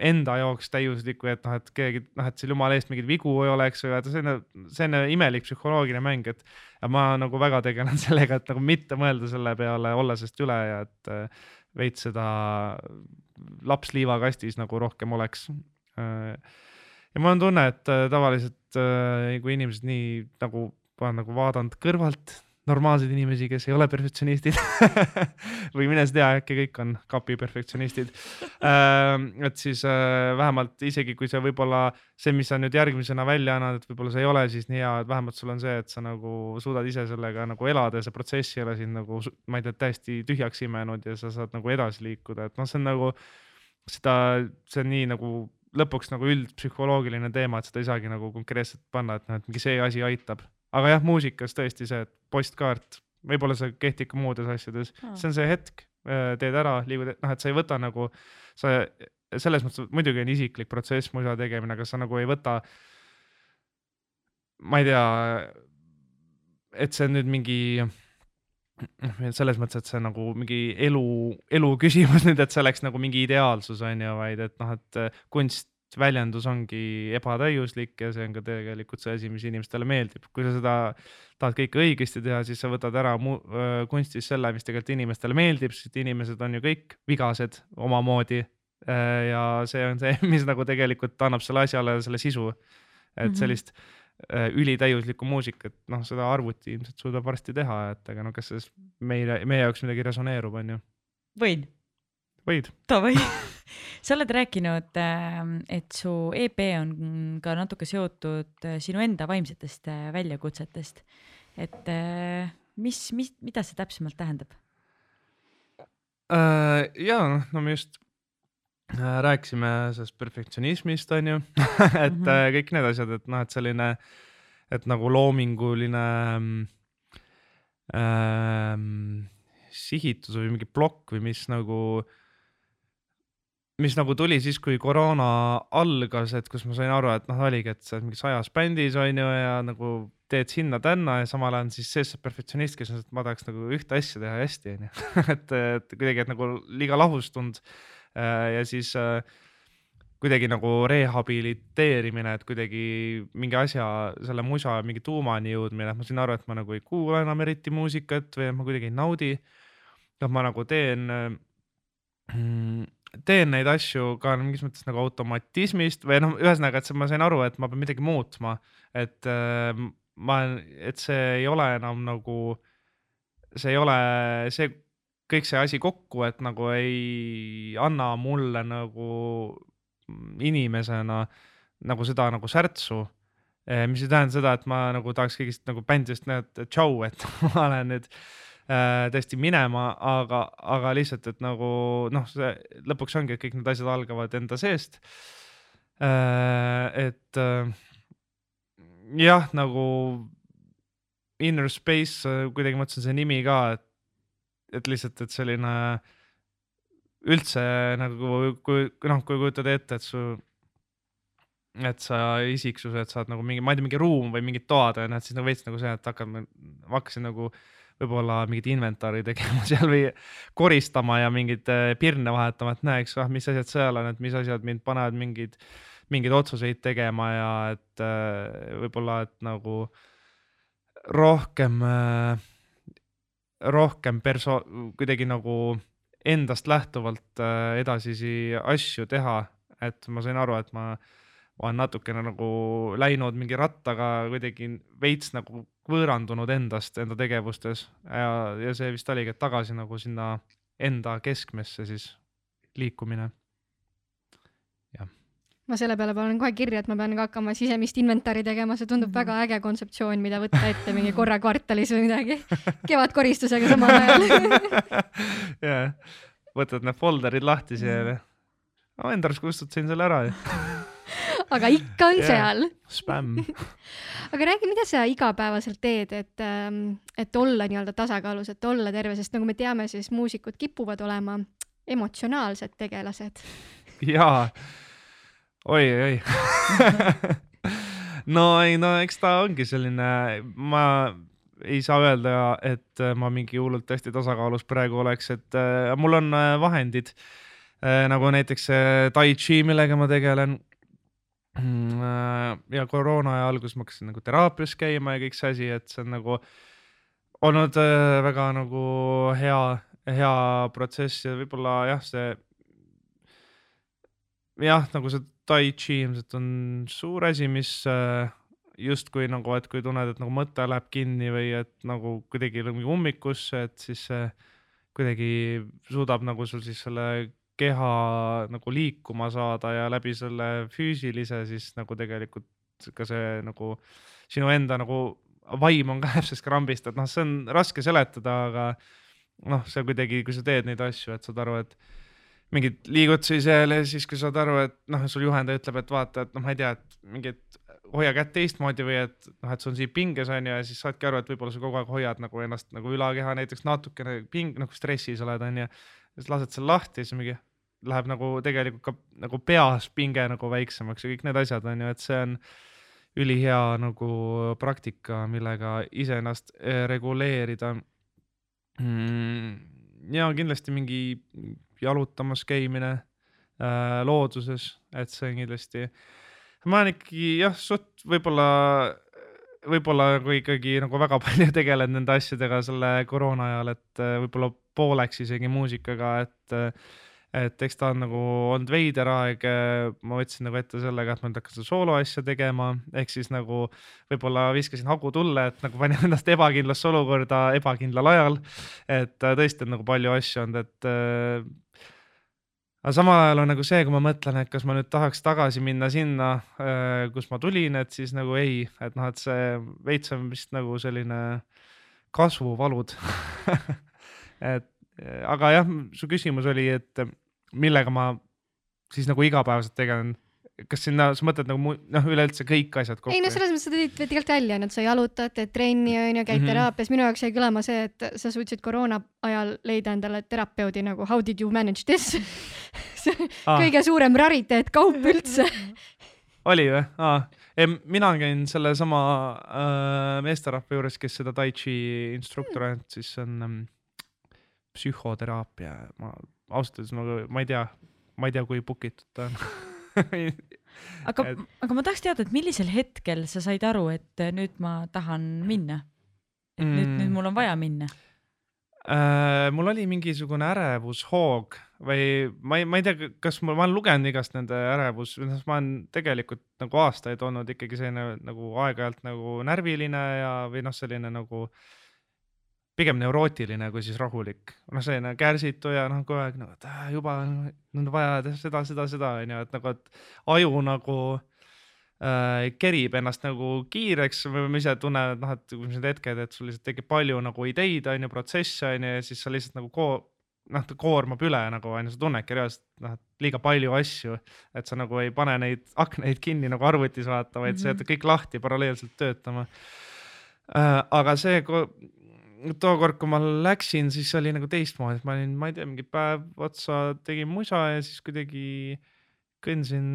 enda jaoks täiuslikku, et noh, et keegi noh, et seal jumala eest mingeid vigu ei oleks või et selline, selline imelik psühholoogiline mäng, et ma nagu väga tegelen sellega, et nagu mitte mõelda selle peale, olla sellest üle ja et äh, veits seda laps liivakastis nagu rohkem oleks. Äh, ja mul on tunne, et äh, tavaliselt äh, kui inimesed nii nagu, ma olen nagu vaadanud kõrvalt normaalseid inimesi, kes ei ole perfektsionistid või mine sa tea, äkki kõik on kapi perfektsionistid äh,. et siis äh, vähemalt isegi kui see võib-olla see, mis sa nüüd järgmisena välja annad, et võib-olla see ei ole siis nii hea, et vähemalt sul on see, et sa nagu suudad ise sellega nagu elada ja see protsess ei ole sind nagu, ma ei tea, täiesti tühjaks imenud ja sa saad nagu edasi liikuda, et noh, see on nagu seda, see on nii nagu lõpuks nagu üldpsühholoogiline teema, et seda ei saagi nagu konkreetselt panna, et noh, et mingi see asi aitab. aga jah, muusikas tõesti see, postkaart, võib-olla see kehtib ka muudes asjades hmm., see on see hetk, äh, teed ära, liigud, noh, et sa ei võta nagu, sa selles mõttes muidugi on isiklik protsess musa tegemine, aga sa nagu ei võta, ma ei tea, et see on nüüd mingi selles mõttes, et see on nagu mingi elu, elu küsimus nüüd, et see oleks nagu mingi ideaalsus, on ju, vaid et noh, et äh, kunst, väljendus ongi ebatäiuslik ja see on ka tegelikult see asi, mis inimestele meeldib. kui sa seda tahad kõike õigesti teha, siis sa võtad ära mu, äh, kunstis selle, mis tegelikult inimestele meeldib, sest inimesed on ju kõik vigased omamoodi. Äh, ja see on see, mis nagu tegelikult annab selle asjale selle sisu. et mhm. sellist mm -hmm ülitäiuslikku muusikat, noh, seda arvuti ilmselt suudab varsti teha, et aga no kas selles meile, meie jaoks midagi resoneerub, on ju. võid. võid. Davai sa oled rääkinud, ähm, et su EP on ka natuke seotud äh, sinu enda vaimsetest äh, väljakutsetest. et mis, mis, mida see täpsemalt tähendab ja noh, no me just Äh, rääkisime sellest perfektsionismist, on ju et mm -hmm. kõik need asjad, et noh, et selline, et nagu loominguline ähm, sihitus või mingi plokk või mis nagu, mis nagu tuli siis, kui koroona algas, et kus ma sain aru, et noh, oligi, et sa oled mingi sajas bändis on ju ja nagu teed sinna-tänna ja samal ajal siis sees see perfektsionist, kes on, et ma tahaks nagu ühte asja teha hästi, on ju. et, et kuidagi, et nagu liiga lahustund Äh, ja siis äh, kuidagi nagu rehabiliteerimine, et kuidagi mingi asja, selle musa mingi tuumani jõudmine, et ma sain aru, et ma nagu ei kuula enam eriti muusikat või et ma kuidagi ei naudi. noh, ma nagu teen, mm, teen neid asju ka mingis mõttes nagu automatismist või noh, ühesõnaga, et ma sain aru, et ma pean midagi muutma, et äh, ma, et see ei ole enam nagu, see ei ole see kõik see asi kokku, et nagu ei anna mulle nagu inimesena nagu seda nagu särtsu. Eh, mis ei tähenda seda, et ma nagu tahaks kõigist nagu bändidest näha, et tšau, et ma olen nüüd äh, tõesti minema, aga, aga lihtsalt, et nagu noh, see lõpuks ongi, et kõik need asjad algavad enda seest äh,. et äh, jah, nagu Inner Space, kuidagi mõtlesin see nimi ka, et, et lihtsalt, et selline üldse nagu kui noh, kui kujutad ette, et su, et sa isiksused saad nagu mingi, ma ei tea, mingi ruum või mingid toad on ju, et siis nagu veits nagu see, et hakkad, ma hakkasin nagu võib-olla mingit inventari tegema seal või koristama ja mingeid äh, pirne vahetama, et näeks, ah, mis asjad seal on, et mis asjad mind panevad mingeid, mingeid otsuseid tegema ja et äh, võib-olla, et nagu rohkem, äh, rohkem perso-, kuidagi nagu endast lähtuvalt äh, edasisi asju teha, et ma sain aru, et ma olen natukene nagu läinud mingi rattaga kuidagi veits nagu võõrandunud endast, enda tegevustes. Ja, ja see vist oligi, et tagasi nagu sinna enda keskmesse siis liikumine ma selle peale panen kohe kirja, et ma pean ka hakkama sisemist inventari tegema, see tundub mm -hmm. väga äge kontseptsioon, mida võtta ette mingi korra kvartalis või midagi. kevadkoristusega samal ajal jah, võtad need folder'id lahti seal ja no enda arust kustutasin selle ära ju aga ikka on yeah. seal. spämm aga räägi, mida sa igapäevaselt teed, et, ähm, et olla nii-öelda tasakaalus, et olla terve, sest nagu me teame, siis muusikud kipuvad olema emotsionaalsed tegelased. jaa oi-oi no ei, no eks ta ongi selline, ma ei saa öelda, et ma mingi hullult hästi tasakaalus praegu oleks, et äh, mul on äh, vahendid äh, nagu näiteks äh, tai chi, millega ma tegelen mm, äh,. ja koroona aja alguses ma hakkasin nagu teraapias käima ja kõik see asi, et see on nagu olnud äh, väga nagu hea, hea protsess ja võib-olla jah, see jah, nagu see tai chi ilmselt on suur asi, mis äh, justkui nagu, et kui tunned, et nagu mõte läheb kinni või et nagu kuidagi mingi ummikusse, et siis kuidagi suudab nagu sul siis selle keha nagu liikuma saada ja läbi selle füüsilise siis nagu tegelikult ka see nagu sinu enda nagu vaim on ka täpselt krambist, et noh, see on raske seletada, aga noh, see kuidagi, kui sa teed neid asju, et saad aru, et mingeid liigutusi seal ja siis, kui saad aru, et noh, sul juhendaja ütleb, et vaata, et noh, ma ei tea, et mingit hoia kätt teistmoodi või et noh, et sul on siin pinges on ju ja siis saadki aru, et võib-olla sa kogu aeg hoiad nagu ennast nagu ülakeha näiteks natukene ping-, nagu stressis oled on ju. siis lased selle lahti siis mingi läheb nagu tegelikult ka nagu peas pinge nagu väiksemaks ja kõik need asjad on ju, et see on ülihea nagu praktika, millega iseennast eh, reguleerida mm,. ja kindlasti mingi jalutamas käimine äh, looduses, et see on kindlasti, ma olen ikkagi jah, suht võib-olla, võib-olla nagu ikkagi nagu väga palju tegelen nende asjadega selle koroona ajal, et äh, võib-olla pooleks isegi muusikaga, et äh, et eks ta on nagu olnud veider aeg, ma võtsin nagu ette sellega, et ma nüüd hakkan seda sooloasja tegema, ehk siis nagu võib-olla viskasin hagu tulle, et nagu panin ennast ebakindlasse olukorda ebakindlal ajal. et äh, tõesti on nagu palju asju olnud, et aga samal ajal on nagu see, kui ma mõtlen, et kas ma nüüd tahaks tagasi minna sinna, äh, kus ma tulin, et siis nagu ei, et noh, et see veits on vist nagu selline kasvuvalud et aga jah, su küsimus oli, et millega ma siis nagu igapäevaselt tegelen kas sinna, sa mõtled nagu noh, üleüldse kõik asjad kokku? ei no selles mõttes sa tõid tegelikult välja, et sa jalutad, teed trenni onju, käid mm -hmm. teraapias, minu jaoks jäi kõlama see, et sa suutsid koroona ajal leida endale terapeudi nagu how did you manage this ah. kõige suurem rariteet, kaup üldse oli või ah.? mina käin sellesama äh, meesterahva juures, kes seda tai chi instruktor on mm., siis see on ähm, psühhoteraapia, ma ausalt öeldes ma, ma ei tea, ma ei tea, kui book itud ta on aga et..., aga ma tahaks teada, et millisel hetkel sa said aru, et nüüd ma tahan minna? et mm. nüüd, nüüd mul on vaja minna äh,? mul oli mingisugune ärevushoog või ma ei, ma ei tea, kas mul, ma olen lugenud igast nende ärevus, ma olen tegelikult nagu aastaid olnud ikkagi selline nagu aeg-ajalt nagu närviline ja, või noh, selline nagu pigem neurootiline kui siis rahulik. noh, selline kärsitu ja noh, kogu aeg nagu, et äh, juba on vaja teha seda, seda, seda onju, et nagu, et aju nagu äh, kerib ennast nagu kiireks või ma ise tunnen, et noh, et mis need hetked, et sul lihtsalt tekib palju nagu ideid onju, protsesse onju ja siis sa lihtsalt nagu ko noh, ta koormab üle nagu onju, sa tunnedki reaalselt noh, et liiga palju asju, et sa nagu ei pane neid aknaid kinni nagu arvutis vaata, vaid mm -hmm. sa jätad kõik lahti paralleelselt töötama äh,. aga see, tookord, kui ma läksin, siis oli nagu teistmoodi, ma olin, ma ei tea, mingi päev otsa tegin musa ja siis kuidagi kõndsin,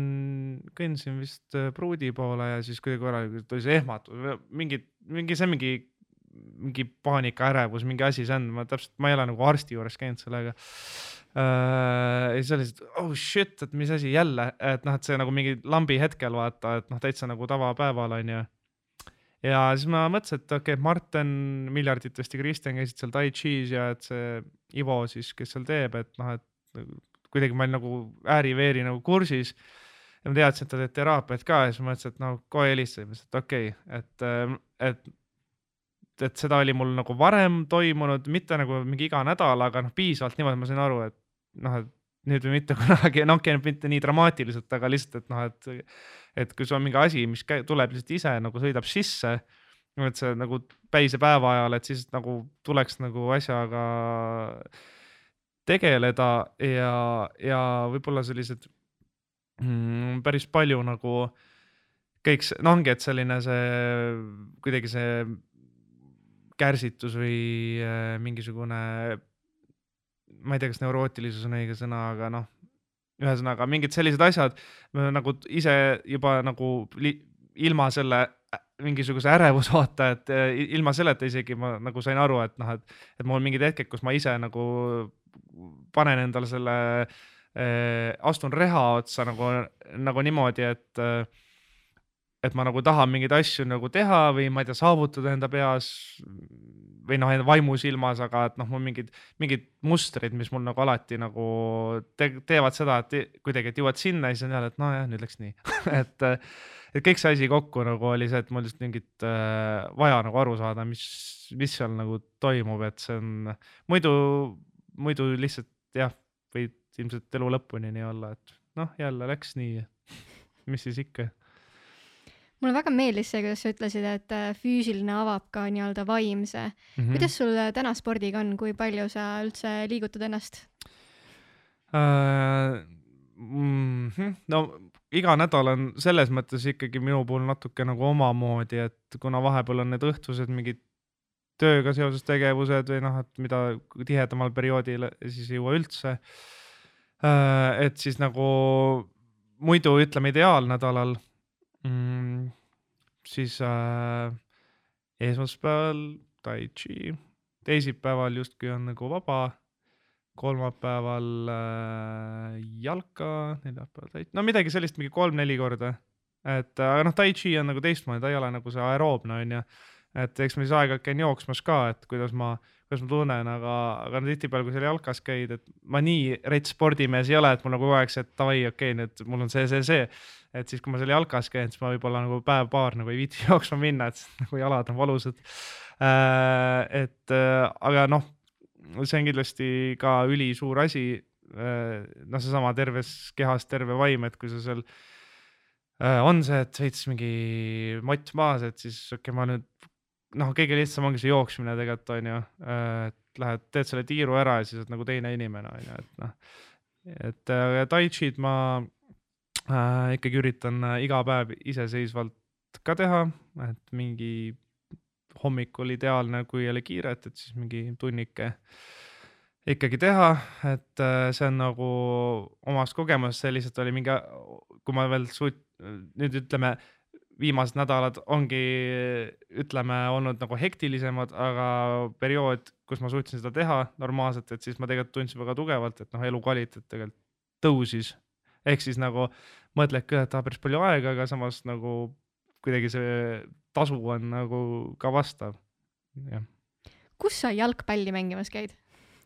kõndsin vist äh, pruudi poole ja siis kuidagi korralikult tuli see ehmatus, mingi, mingi see mingi mingi paanika, ärevus, mingi asi see on, ma täpselt, ma ei ole nagu arsti juures käinud sellega uh,. ja siis oli lihtsalt oh shit, et mis asi jälle, et noh, et see nagu mingi lambi hetkel vaata, et noh, täitsa nagu tavapäeval on ju. Ja siis ma mõtlesin, et okei okay,, Martin Miljarditest ja Kristjan käisid seal Tai Chi's ja et see Ivo siis, kes seal teeb, et noh, et kuidagi ma olin nagu ääri-veeri nagu kursis. Ja ma teadsin, et ta teeb teraapiat ka ja siis ma mõtlesin, et no kohe helistasin, et okei okay,, et, et et seda oli mul nagu varem toimunud, mitte nagu mingi iga nädal, aga noh, piisavalt niimoodi ma sain aru, et noh, et nüüd või mitte kunagi, noh, okei, mitte nii dramaatiliselt, aga lihtsalt, et noh, et, et kui sul on mingi asi, mis käi, tuleb lihtsalt ise nagu sõidab sisse, et see nagu päise päeva ajal, et siis nagu tuleks nagu asjaga tegeleda ja, ja võib-olla sellised mm, päris palju nagu kõik see, no ongi, et selline see kuidagi see kärsitus või äh, mingisugune, ma ei tea, kas neurootilisus on õige sõna, aga noh, ühesõnaga mingid sellised asjad nagu ise juba nagu ilma selle mingisuguse ärevusvaata, et ilma selleta isegi ma nagu sain aru, et noh, et, et mul mingid hetked, kus ma ise nagu panen endale selle äh,, astun reha otsa nagu, nagu niimoodi, et äh, et ma nagu tahan mingeid asju nagu teha või ma ei tea, saavutada enda peas või noh, enda vaimusilmas, aga et noh, mul mingid, mingid mustrid, mis mul nagu alati nagu te teevad seda, et kuidagi, et jõuad sinna ja siis on jälle, et nojah, nüüd läks nii et, et kõik see asi kokku nagu oli see, et mul lihtsalt mingit äh, vaja nagu aru saada, mis, mis seal nagu toimub, et see on muidu, muidu lihtsalt jah, võid ilmselt elu lõpuni nii olla, et noh, jälle läks nii. mis siis ikka mulle väga meeldis see, kuidas sa ütlesid, et äh, füüsiline avab ka nii-öelda vaimse mm. -hmm. kuidas sul äh, täna spordiga on, kui palju sa üldse liigutad ennast uh,? Mm -hmm. no iga nädal on selles mõttes ikkagi minu puhul natuke nagu omamoodi, et kuna vahepeal on need õhtused mingid tööga seoses tegevused või noh, et mida tihedamal perioodil siis ei jõua üldse et siis nagu muidu ütleme ideaalnädalal mm,. siis äh, esmaspäeval tai chi, teisipäeval justkui on nagu vaba, kolmapäeval äh, jalka, neljapäeval tai, no midagi sellist, mingi kolm-neli korda. et aga noh, tai chi on nagu teistmoodi, ta ei ole nagu see aeroobne onju et eks ma siis aeg-ajalt käin jooksmas ka, et kuidas ma, kuidas ma tunnen, aga, aga tihtipeale, kui seal jalkas käid, et ma nii rets spordimees ei ole, et mul nagu kogu aeg see, et davai, okei okay,, nüüd mul on see, see, see. Et siis, kui ma seal jalkas käin, siis ma võib-olla nagu päev-paar nagu ei viitsi jooksma minna, et nagu jalad on valusad äh,. et äh, aga noh, see on kindlasti ka ülisuur asi äh,. noh, seesama terves kehas terve vaim, et kui sa seal äh, on see, et veits mingi mott maas, et siis okei okay,, ma nüüd noh, kõige lihtsam ongi see jooksmine tegelikult on ju, et lähed, teed selle tiiru ära ja siis oled nagu teine inimene on ju, et noh. et äh, tai chi'd ma äh, ikkagi üritan äh, iga päev iseseisvalt ka teha, et mingi hommikul ideaalne, kui ei ole kiiret, et siis mingi tunnike ikkagi teha, et äh, see on nagu omast kogemusest, see lihtsalt oli mingi, kui ma veel suut-, nüüd ütleme viimased nädalad ongi, ütleme, olnud nagu hektilisemad, aga periood, kus ma suutsin seda teha normaalselt, et siis ma tegelikult tundsin väga tugevalt, et noh, elukvaliteet tegelikult tõusis. ehk siis nagu mõtled ka, et aa päris palju aega, aga samas nagu kuidagi see tasu on nagu ka vastav, jah. kus sa jalgpalli mängimas käid?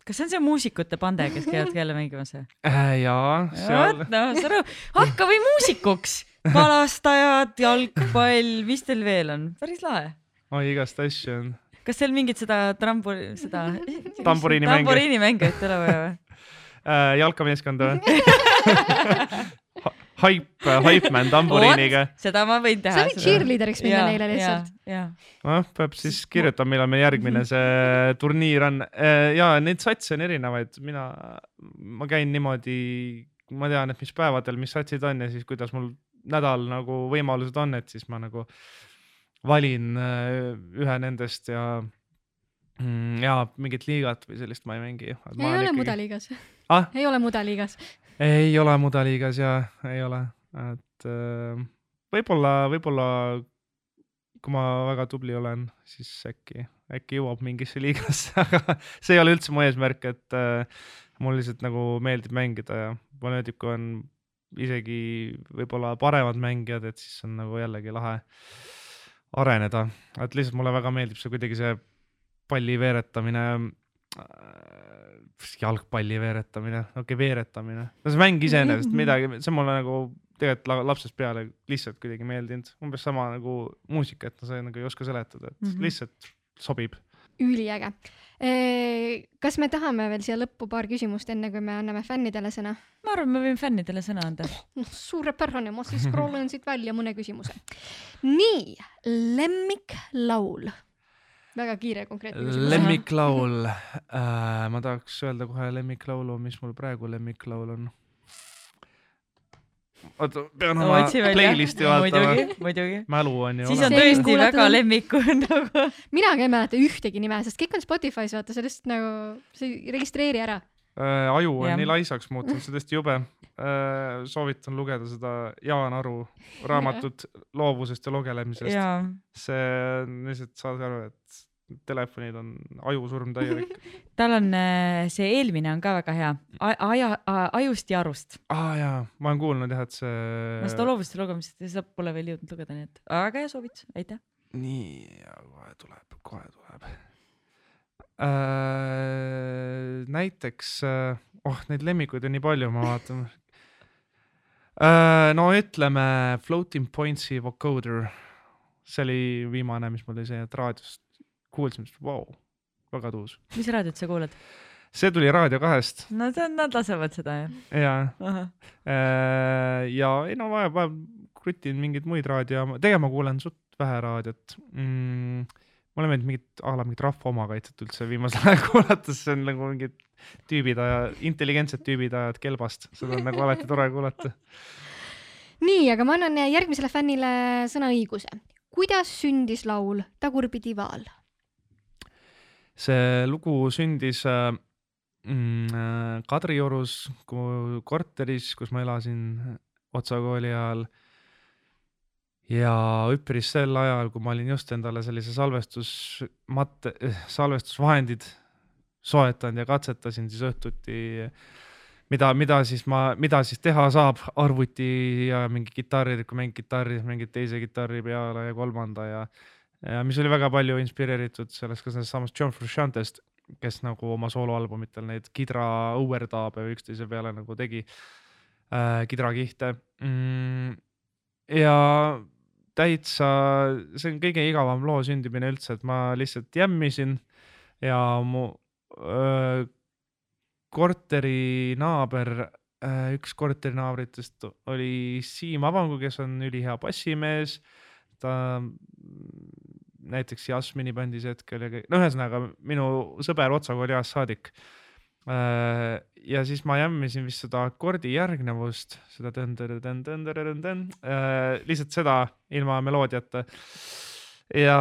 kas see on see muusikute pande, kes käivad jälle mängimas või äh,? jaa, seal. no saan aru, hakka või muusikuks, palastajad, jalgpall, mis teil veel on, päris lahe. oi, igast asju on. kas teil mingit seda tramburi, seda tamburiini tamburiini mängu ei ole vaja või? Äh, jalkameeskonda või Haip, Haipman tamburiiniga. seda ma võin teha. sa võid cheerleader'iks minna neile lihtsalt. noh, peab siis kirjutama, millal meil järgmine see turniir on. Äh, ja neid satse on erinevaid, mina, ma käin niimoodi, ma tean, et mis päevadel, mis satsid on ja siis kuidas mul nädal nagu võimalused on, et siis ma nagu valin äh, ühe nendest ja mm, ja mingit liigat või sellist ma ei mängi. ei ole ikkagi... mudaliigas ah?. ei ole mudaliigas. Ei ole mudaliigas ja ei ole, et äh, võib-olla, võib-olla kui ma väga tubli olen, siis äkki, äkki jõuab mingisse liigasse, aga see ei ole üldse mu eesmärk, et äh, mul lihtsalt nagu meeldib mängida ja mulle meeldib, kui on isegi võib-olla paremad mängijad, et siis on nagu jällegi lahe areneda, et lihtsalt mulle väga meeldib see kuidagi see palli veeretamine äh, jalgpalli veeretamine, okei okay,, veeretamine, no see mäng iseenesest midagi, see on mulle nagu tegelikult lapsest peale lihtsalt kuidagi meeldinud, umbes sama nagu muusika, et no sa nagu ei oska seletada, et mm -hmm. lihtsalt sobib. üliäge. kas me tahame veel siia lõppu paar küsimust, enne kui me anname fännidele sõna? ma arvan, me võime fännidele sõna anda. noh, suurepärane, ma siis scroll in siit välja mõne küsimuse. nii, lemmiklaul väga kiire konkreetne küsimus. lemmiklaul äh,, ma tahaks öelda kohe lemmiklaulu, mis mul praegu lemmiklaul on. oota, pean oma no, playlist'i vaatama. muidugi, muidugi. mälu on ju. siis on tõesti väga lemmik nagu. mina ka ei mäleta ühtegi nime, sest kõik on Spotify's, vaata, lihtsalt nagu, sa ei registreeri ära. Aju on ja. nii laisaks muutunud, see on tõesti jube äh,. soovitan lugeda seda Jaan Aru raamatut loovusest ja lugelemisest. see on lihtsalt, saad aru, et telefonid on ajusurm täielik tal on äh, see eelmine on ka väga hea, aja, ajust ja arust. aa ah, jaa, ma olen kuulnud jah, et see. ma seda loovust ja lugemist, seda pole veel jõudnud lugeda, nii et väga hea soovitus, aitäh. nii, kohe tuleb, kohe tuleb äh,. näiteks, äh, oh neid lemmikuid on nii palju, ma vaatan äh,. no ütleme Floating Points'i Vocoder, see oli viimane, mis mul oli see, et raadiost kuulsime, vau, väga tuus. mis raadiot sa kuulad? see tuli Raadio kahest. no see on, nad lasevad seda jah? jaa. Äh, ja ei no vahepeal krutin mingeid muid raadio, tegelikult ma kuulen suht vähe raadiot mm,. Mulle meeldib mingit a la mingit rahva omakaitset üldse viimasel ajal kuulata, see on nagu mingid tüübid aja, intelligentsed tüübid ajavad kelbast, seda on nagu alati tore kuulata. nii, aga ma annan järgmisele fännile sõnaõiguse. kuidas sündis laul Tagurpidi vaal? see lugu sündis äh, mm, äh, Kadriorus korteris, kus ma elasin Otsa kooli ajal. Ja üpris sel ajal, kui ma olin just endale sellise salvestusmatte, salvestusvahendid soetanud ja katsetasin siis õhtuti, mida, mida siis ma, mida siis teha saab, arvuti ja mingi kitarri, kui mängid kitarri, mängid teise kitarri peale ja kolmanda ja ja mis oli väga palju inspireeritud sellest, ka sellest samast John Frusciantest, kes nagu oma sooloalbumitel neid kidra õuerdaabe üksteise peale nagu tegi äh,, kidrakihte mm,. ja täitsa, see on kõige igavam loo sündimine üldse, et ma lihtsalt jämmisin ja mu öö, korteri naaber, üks korterinaabritest oli Siim Avangu, kes on ülihea bassimees. ta näiteks Jasmini bändis hetkel ja kõik, no ühesõnaga minu sõber Otsa kooli ajast saadik. Äh, ja siis ma jämmisin vist seda akordi järgnevust, seda tõ-tõ-tõ-tõ-tõ-tõ-tõ, äh, lihtsalt seda ilma meloodiata. ja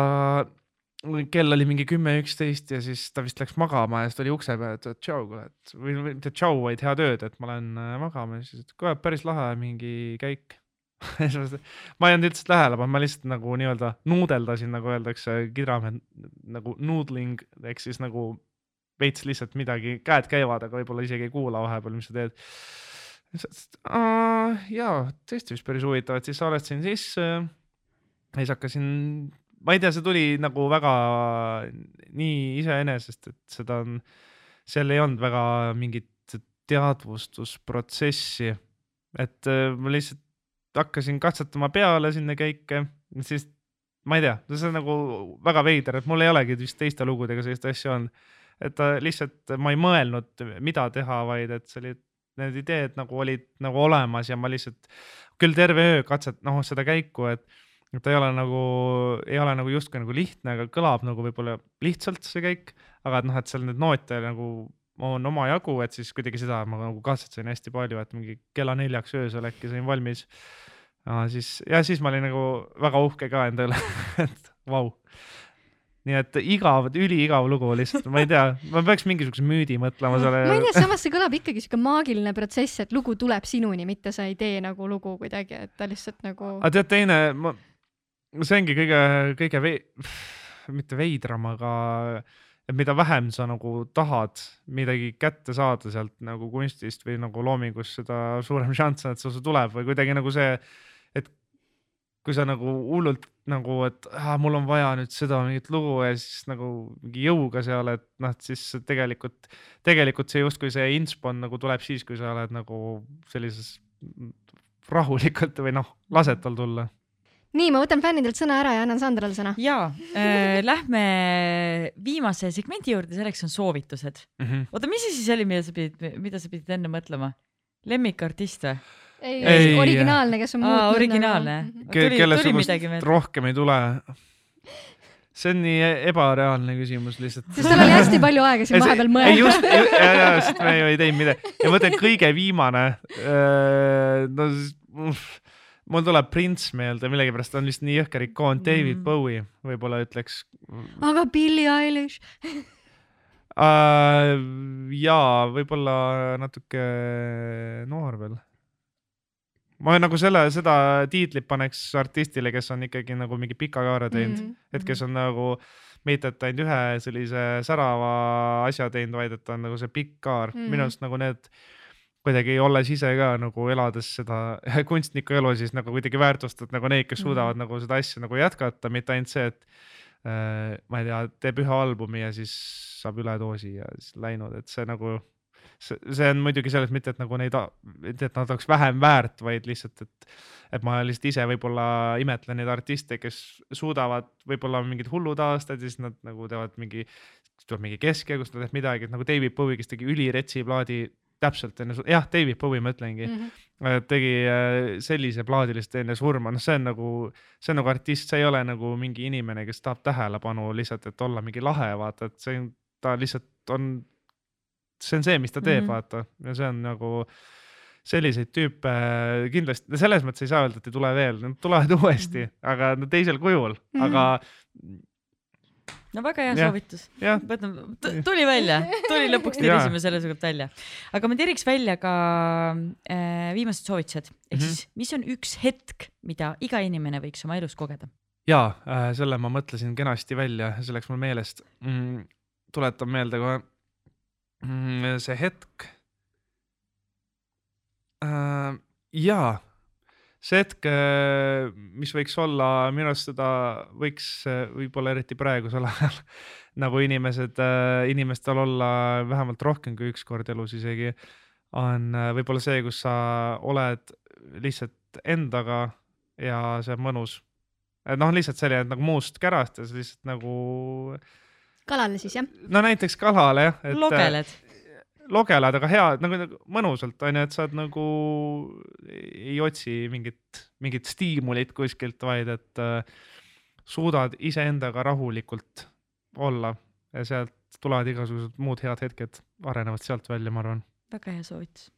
kell oli mingi kümme, üksteist ja siis ta vist läks magama ja siis ta oli ukse peal, et tšau, kuule, et või mitte tšau, vaid head ööd, et ma lähen äh, magama ja siis, et kuule, päris lahe mingi käik ma ei olnud üldse tähele pannud, ma lihtsalt nagu nii-öelda nuudeldasin, nagu öeldakse, kidramehed nagu noodling ehk siis nagu veits lihtsalt midagi, käed käivad, aga võib-olla isegi ei kuula vahepeal, mis sa teed. jaa, tõesti vist päris huvitav, et siis salvestasin sisse. siis hakkasin, ma ei tea, see tuli nagu väga nii iseenesest, et seda on, seal ei olnud väga mingit teadvustusprotsessi. et äh, ma lihtsalt hakkasin katsetama peale sinna käike, siis ma ei tea, see on nagu väga veider, et mul ei olegi vist teiste lugudega sellist asja olnud. Et lihtsalt ma ei mõelnud, mida teha, vaid et see oli need ideed nagu olid nagu olemas ja ma lihtsalt küll terve öö katset, noh, seda käiku, et ta ei ole nagu, ei ole nagu justkui nagu lihtne, aga kõlab nagu võib-olla lihtsalt see käik, aga et noh, et seal need noote nagu on omajagu, et siis kuidagi seda ma nagu katsetasin hästi palju, et mingi kella neljaks öösel äkki sain valmis. siis ja siis ma olin nagu väga uhke ka endale et vau wow nii et igav, üliigav lugu lihtsalt, ma ei tea, ma peaks mingisuguse müüdi mõtlema selle. ma ei tea, samas see kõlab ikkagi siuke maagiline protsess, et lugu tuleb sinuni, mitte sa ei tee nagu lugu kuidagi, et ta lihtsalt nagu. aga tead, teine, ma, see ongi kõige, kõige vei-, mitte veidram, aga et mida vähem sa nagu tahad midagi kätte saada sealt nagu kunstist või nagu loomingust, seda suurem šanss on, et see tuleb või kuidagi nagu see, kui sa nagu hullult nagu, et ah, mul on vaja nüüd seda mingit lugu ja siis nagu mingi jõuga seal, et noh, siis tegelikult, tegelikult see justkui see inspo on nagu tuleb siis, kui sa oled nagu sellises rahulikult või noh, lased tal tulla nii, ma võtan fännidelt sõna ära ja annan Sandrale sõna. ja äh,, lähme viimase segmendi juurde, selleks on soovitused mm. -hmm. oota, mis see siis oli, mida sa pidid, mida sa pidid enne mõtlema? lemmikartist või? Ei, ei, originaalne, kes on muutnud. originaalne nagu... Ke. kellesugust rohkem ei tule see on nii ebareaalne küsimus lihtsalt. sest tal oli hästi palju aega siin vahepeal mõelda. ei just, ja, ja, sest me ju ei teinud midagi ja ma mõtlen kõige viimane. Äh, no mul tuleb Prince meelde, millegipärast on lihtsalt nii jõhker ikoon, David mm. Bowie võib-olla ütleks. aga Billie Eilish uh,? jaa, võib-olla natuke noor veel ma nagu selle, seda tiitlit paneks artistile, kes on ikkagi nagu mingi pika kaare teinud mm, -hmm. et kes on nagu mitte, et ainult ühe sellise särava asja teinud, vaid et on nagu see pikk kaar mm, -hmm. minu arust nagu need kuidagi olles ise ka nagu elades seda kunstniku elu, siis nagu kuidagi väärtustad nagu neid, kes suudavad mm -hmm. nagu seda asja nagu jätkata, mitte ainult see, et äh, ma ei tea, teeb ühe albumi ja siis saab üledoosi ja siis läinud, et see nagu see, on muidugi selles mitte, et nagu neid, et nad oleks vähem väärt, vaid lihtsalt, et, et ma lihtsalt ise võib-olla imetlen neid artiste, kes suudavad võib-olla mingid hullud aastad ja siis nad nagu teevad mingi, tuleb mingi keskel, kus ta teeb midagi, et nagu David Bowie, kes tegi üliretsi plaadi täpselt enne, jah, David Bowie ma ütlengi mm, -hmm. tegi äh, sellise plaadi lihtsalt enne surma, noh, see on nagu, see on nagu artist, see ei ole nagu mingi inimene, kes tahab tähelepanu lihtsalt, et olla mingi lahe, vaata, et see on, ta lihtsalt on see on see, mis ta teeb mm, -hmm. vaata ja see on nagu selliseid tüüpe kindlasti, selles mõttes ei saa öelda, et ei tule veel, nad tulevad uuesti mm, -hmm. aga no teisel kujul mm, -hmm. aga. no väga hea soovitus. tuli välja, tuli lõpuks tirisime selle sealt välja. aga ma tiriks välja ka äh, viimased soovitused, ehk mm -hmm. siis, mis on üks hetk, mida iga inimene võiks oma elus kogeda? ja äh, selle ma mõtlesin kenasti välja, see läks mul meelest mm,. tuletan meelde kohe see hetk äh,. jaa, see hetk, äh, mis võiks olla, minu arust seda võiks võib-olla eriti praegusel ajal nagu inimesed, äh, inimestel olla vähemalt rohkem kui üks kord elus isegi, on äh, võib-olla see, kus sa oled lihtsalt endaga ja see on mõnus. noh, lihtsalt selline nagu muust kärast ja sa lihtsalt nagu kalale siis jah? no näiteks kalale jah et.... logeled. logeled, aga hea nagu, nagu mõnusalt onju, et sa oled nagu ei otsi mingit, mingit stiimulit kuskilt, vaid et äh, suudad iseendaga rahulikult olla ja sealt tulevad igasugused muud head hetked, arenevad sealt välja, ma arvan. väga hea soovitus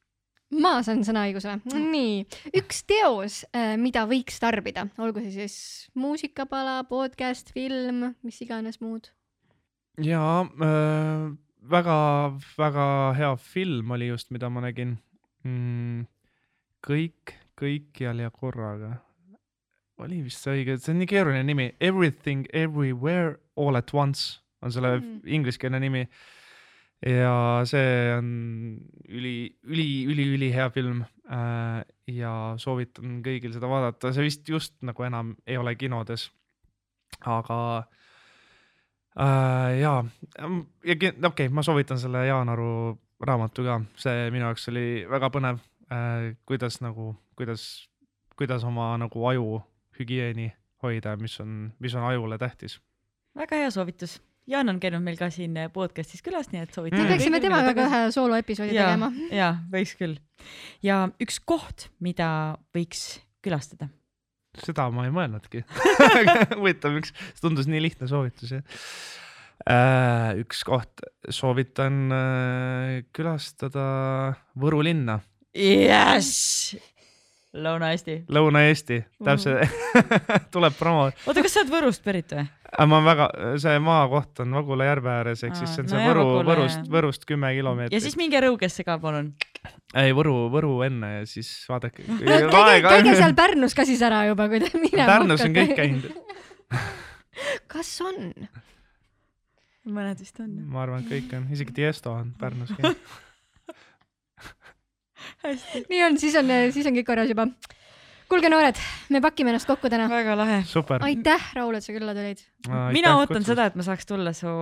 ma saan sõnaõiguse mm.. nii, üks teos, äh, mida võiks tarbida, olgu see siis muusikapala, podcast, film, mis iganes muud jaa äh,, väga-väga hea film oli just, mida ma nägin mm,. kõik, kõikjal ja korraga. oli vist see õige, see on nii keeruline nimi, Everything Everywhere All at Once on selle mm. ingliskeelne nimi. ja see on üli, üli, üli, ülihea film äh, ja soovitan kõigil seda vaadata, see vist just nagu enam ei ole kinodes. aga äh, ja, ja okei okay,, ma soovitan selle Jaan Aru raamatu ka, see minu jaoks oli väga põnev äh,, kuidas nagu, kuidas, kuidas oma nagu aju hügieeni hoida, mis on, mis on ajule tähtis. väga hea soovitus Jaan on käinud meil ka siin podcast'is külas, nii et soovitan mm.. me peaksime temaga ka ühe sooloepisoodi tegema. ja võiks küll. ja üks koht, mida võiks külastada. Seda ma ei mõelnudki huvitav, miks, see tundus nii lihtne soovitus jah äh,. üks koht, soovitan äh, külastada Võru linna. jess Lõuna-Eesti. Lõuna-Eesti, täpselt mm. tuleb promo. oota, kas sa oled Võrust pärit või? Ma väga, see maakoht on Vagula järve ääres, ehk siis see on no see jah, Võru, Võrust, Võrust kümme kilomeetrit. ja siis minge Rõugesse ka, palun. ei, Võru, Võru enne ja siis vaadake käige, käige seal Pärnus ka siis ära juba, kui te minema Pärnus on kõik käinud kas on? mõned vist on. ma arvan, et kõik on, isegi Tiesto on Pärnus käinud nii on, siis on, siis on kõik korras juba. Kuulge, noored, me pakime ennast kokku täna. väga lahe. aitäh, Raul, et sa külla tulid. mina ootan kutsus. seda, et ma saaks tulla su,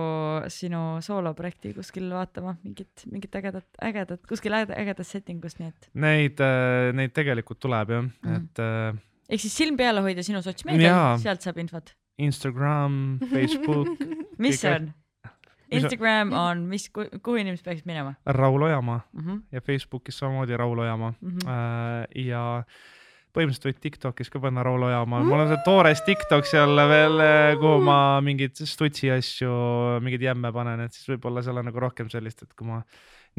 sinu sooloprojekti kuskil vaatama, mingit, mingit ägedat, ägedat, kuskil ägedas settingus, nii et. Neid, äh, neid tegelikult tuleb jah mm., et äh.... ehk siis silm peal hoida sinu sotsmeedial, sealt saab infot. Instagram, Facebook mis see on? Instagram on, mis, kuhu inimesed peaksid minema? Raul Ojamaa mm -hmm. ja Facebookis samamoodi Raul Ojamaa mm. -hmm. Äh, ja põhimõtteliselt võid Tiktokis ka panna Raul Ojamaa, mul on see toores Tiktok seal veel, kuhu ma mingeid stutsi asju, mingeid jämme panen, et siis võib-olla seal on nagu rohkem sellist, et kui ma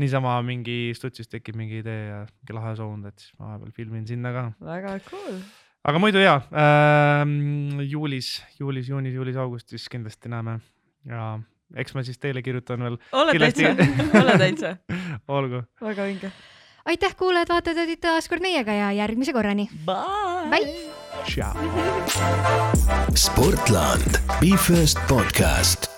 niisama mingi stutsis tekib mingi idee ja mingi lahe sound, et siis ma vahepeal filmin sinna ka. väga cool. aga muidu jaa äh,, juulis, juulis, juunis, juulis, augustis kindlasti näeme ja eks ma siis teile kirjutan veel. ole täitsa, ole täitsa. olgu. väga vinge. Aitäh, kuulajad-vaatajad olid taas kord meiega ja järgmise korrani. Bye, Bye.. Sportland, Be First podcast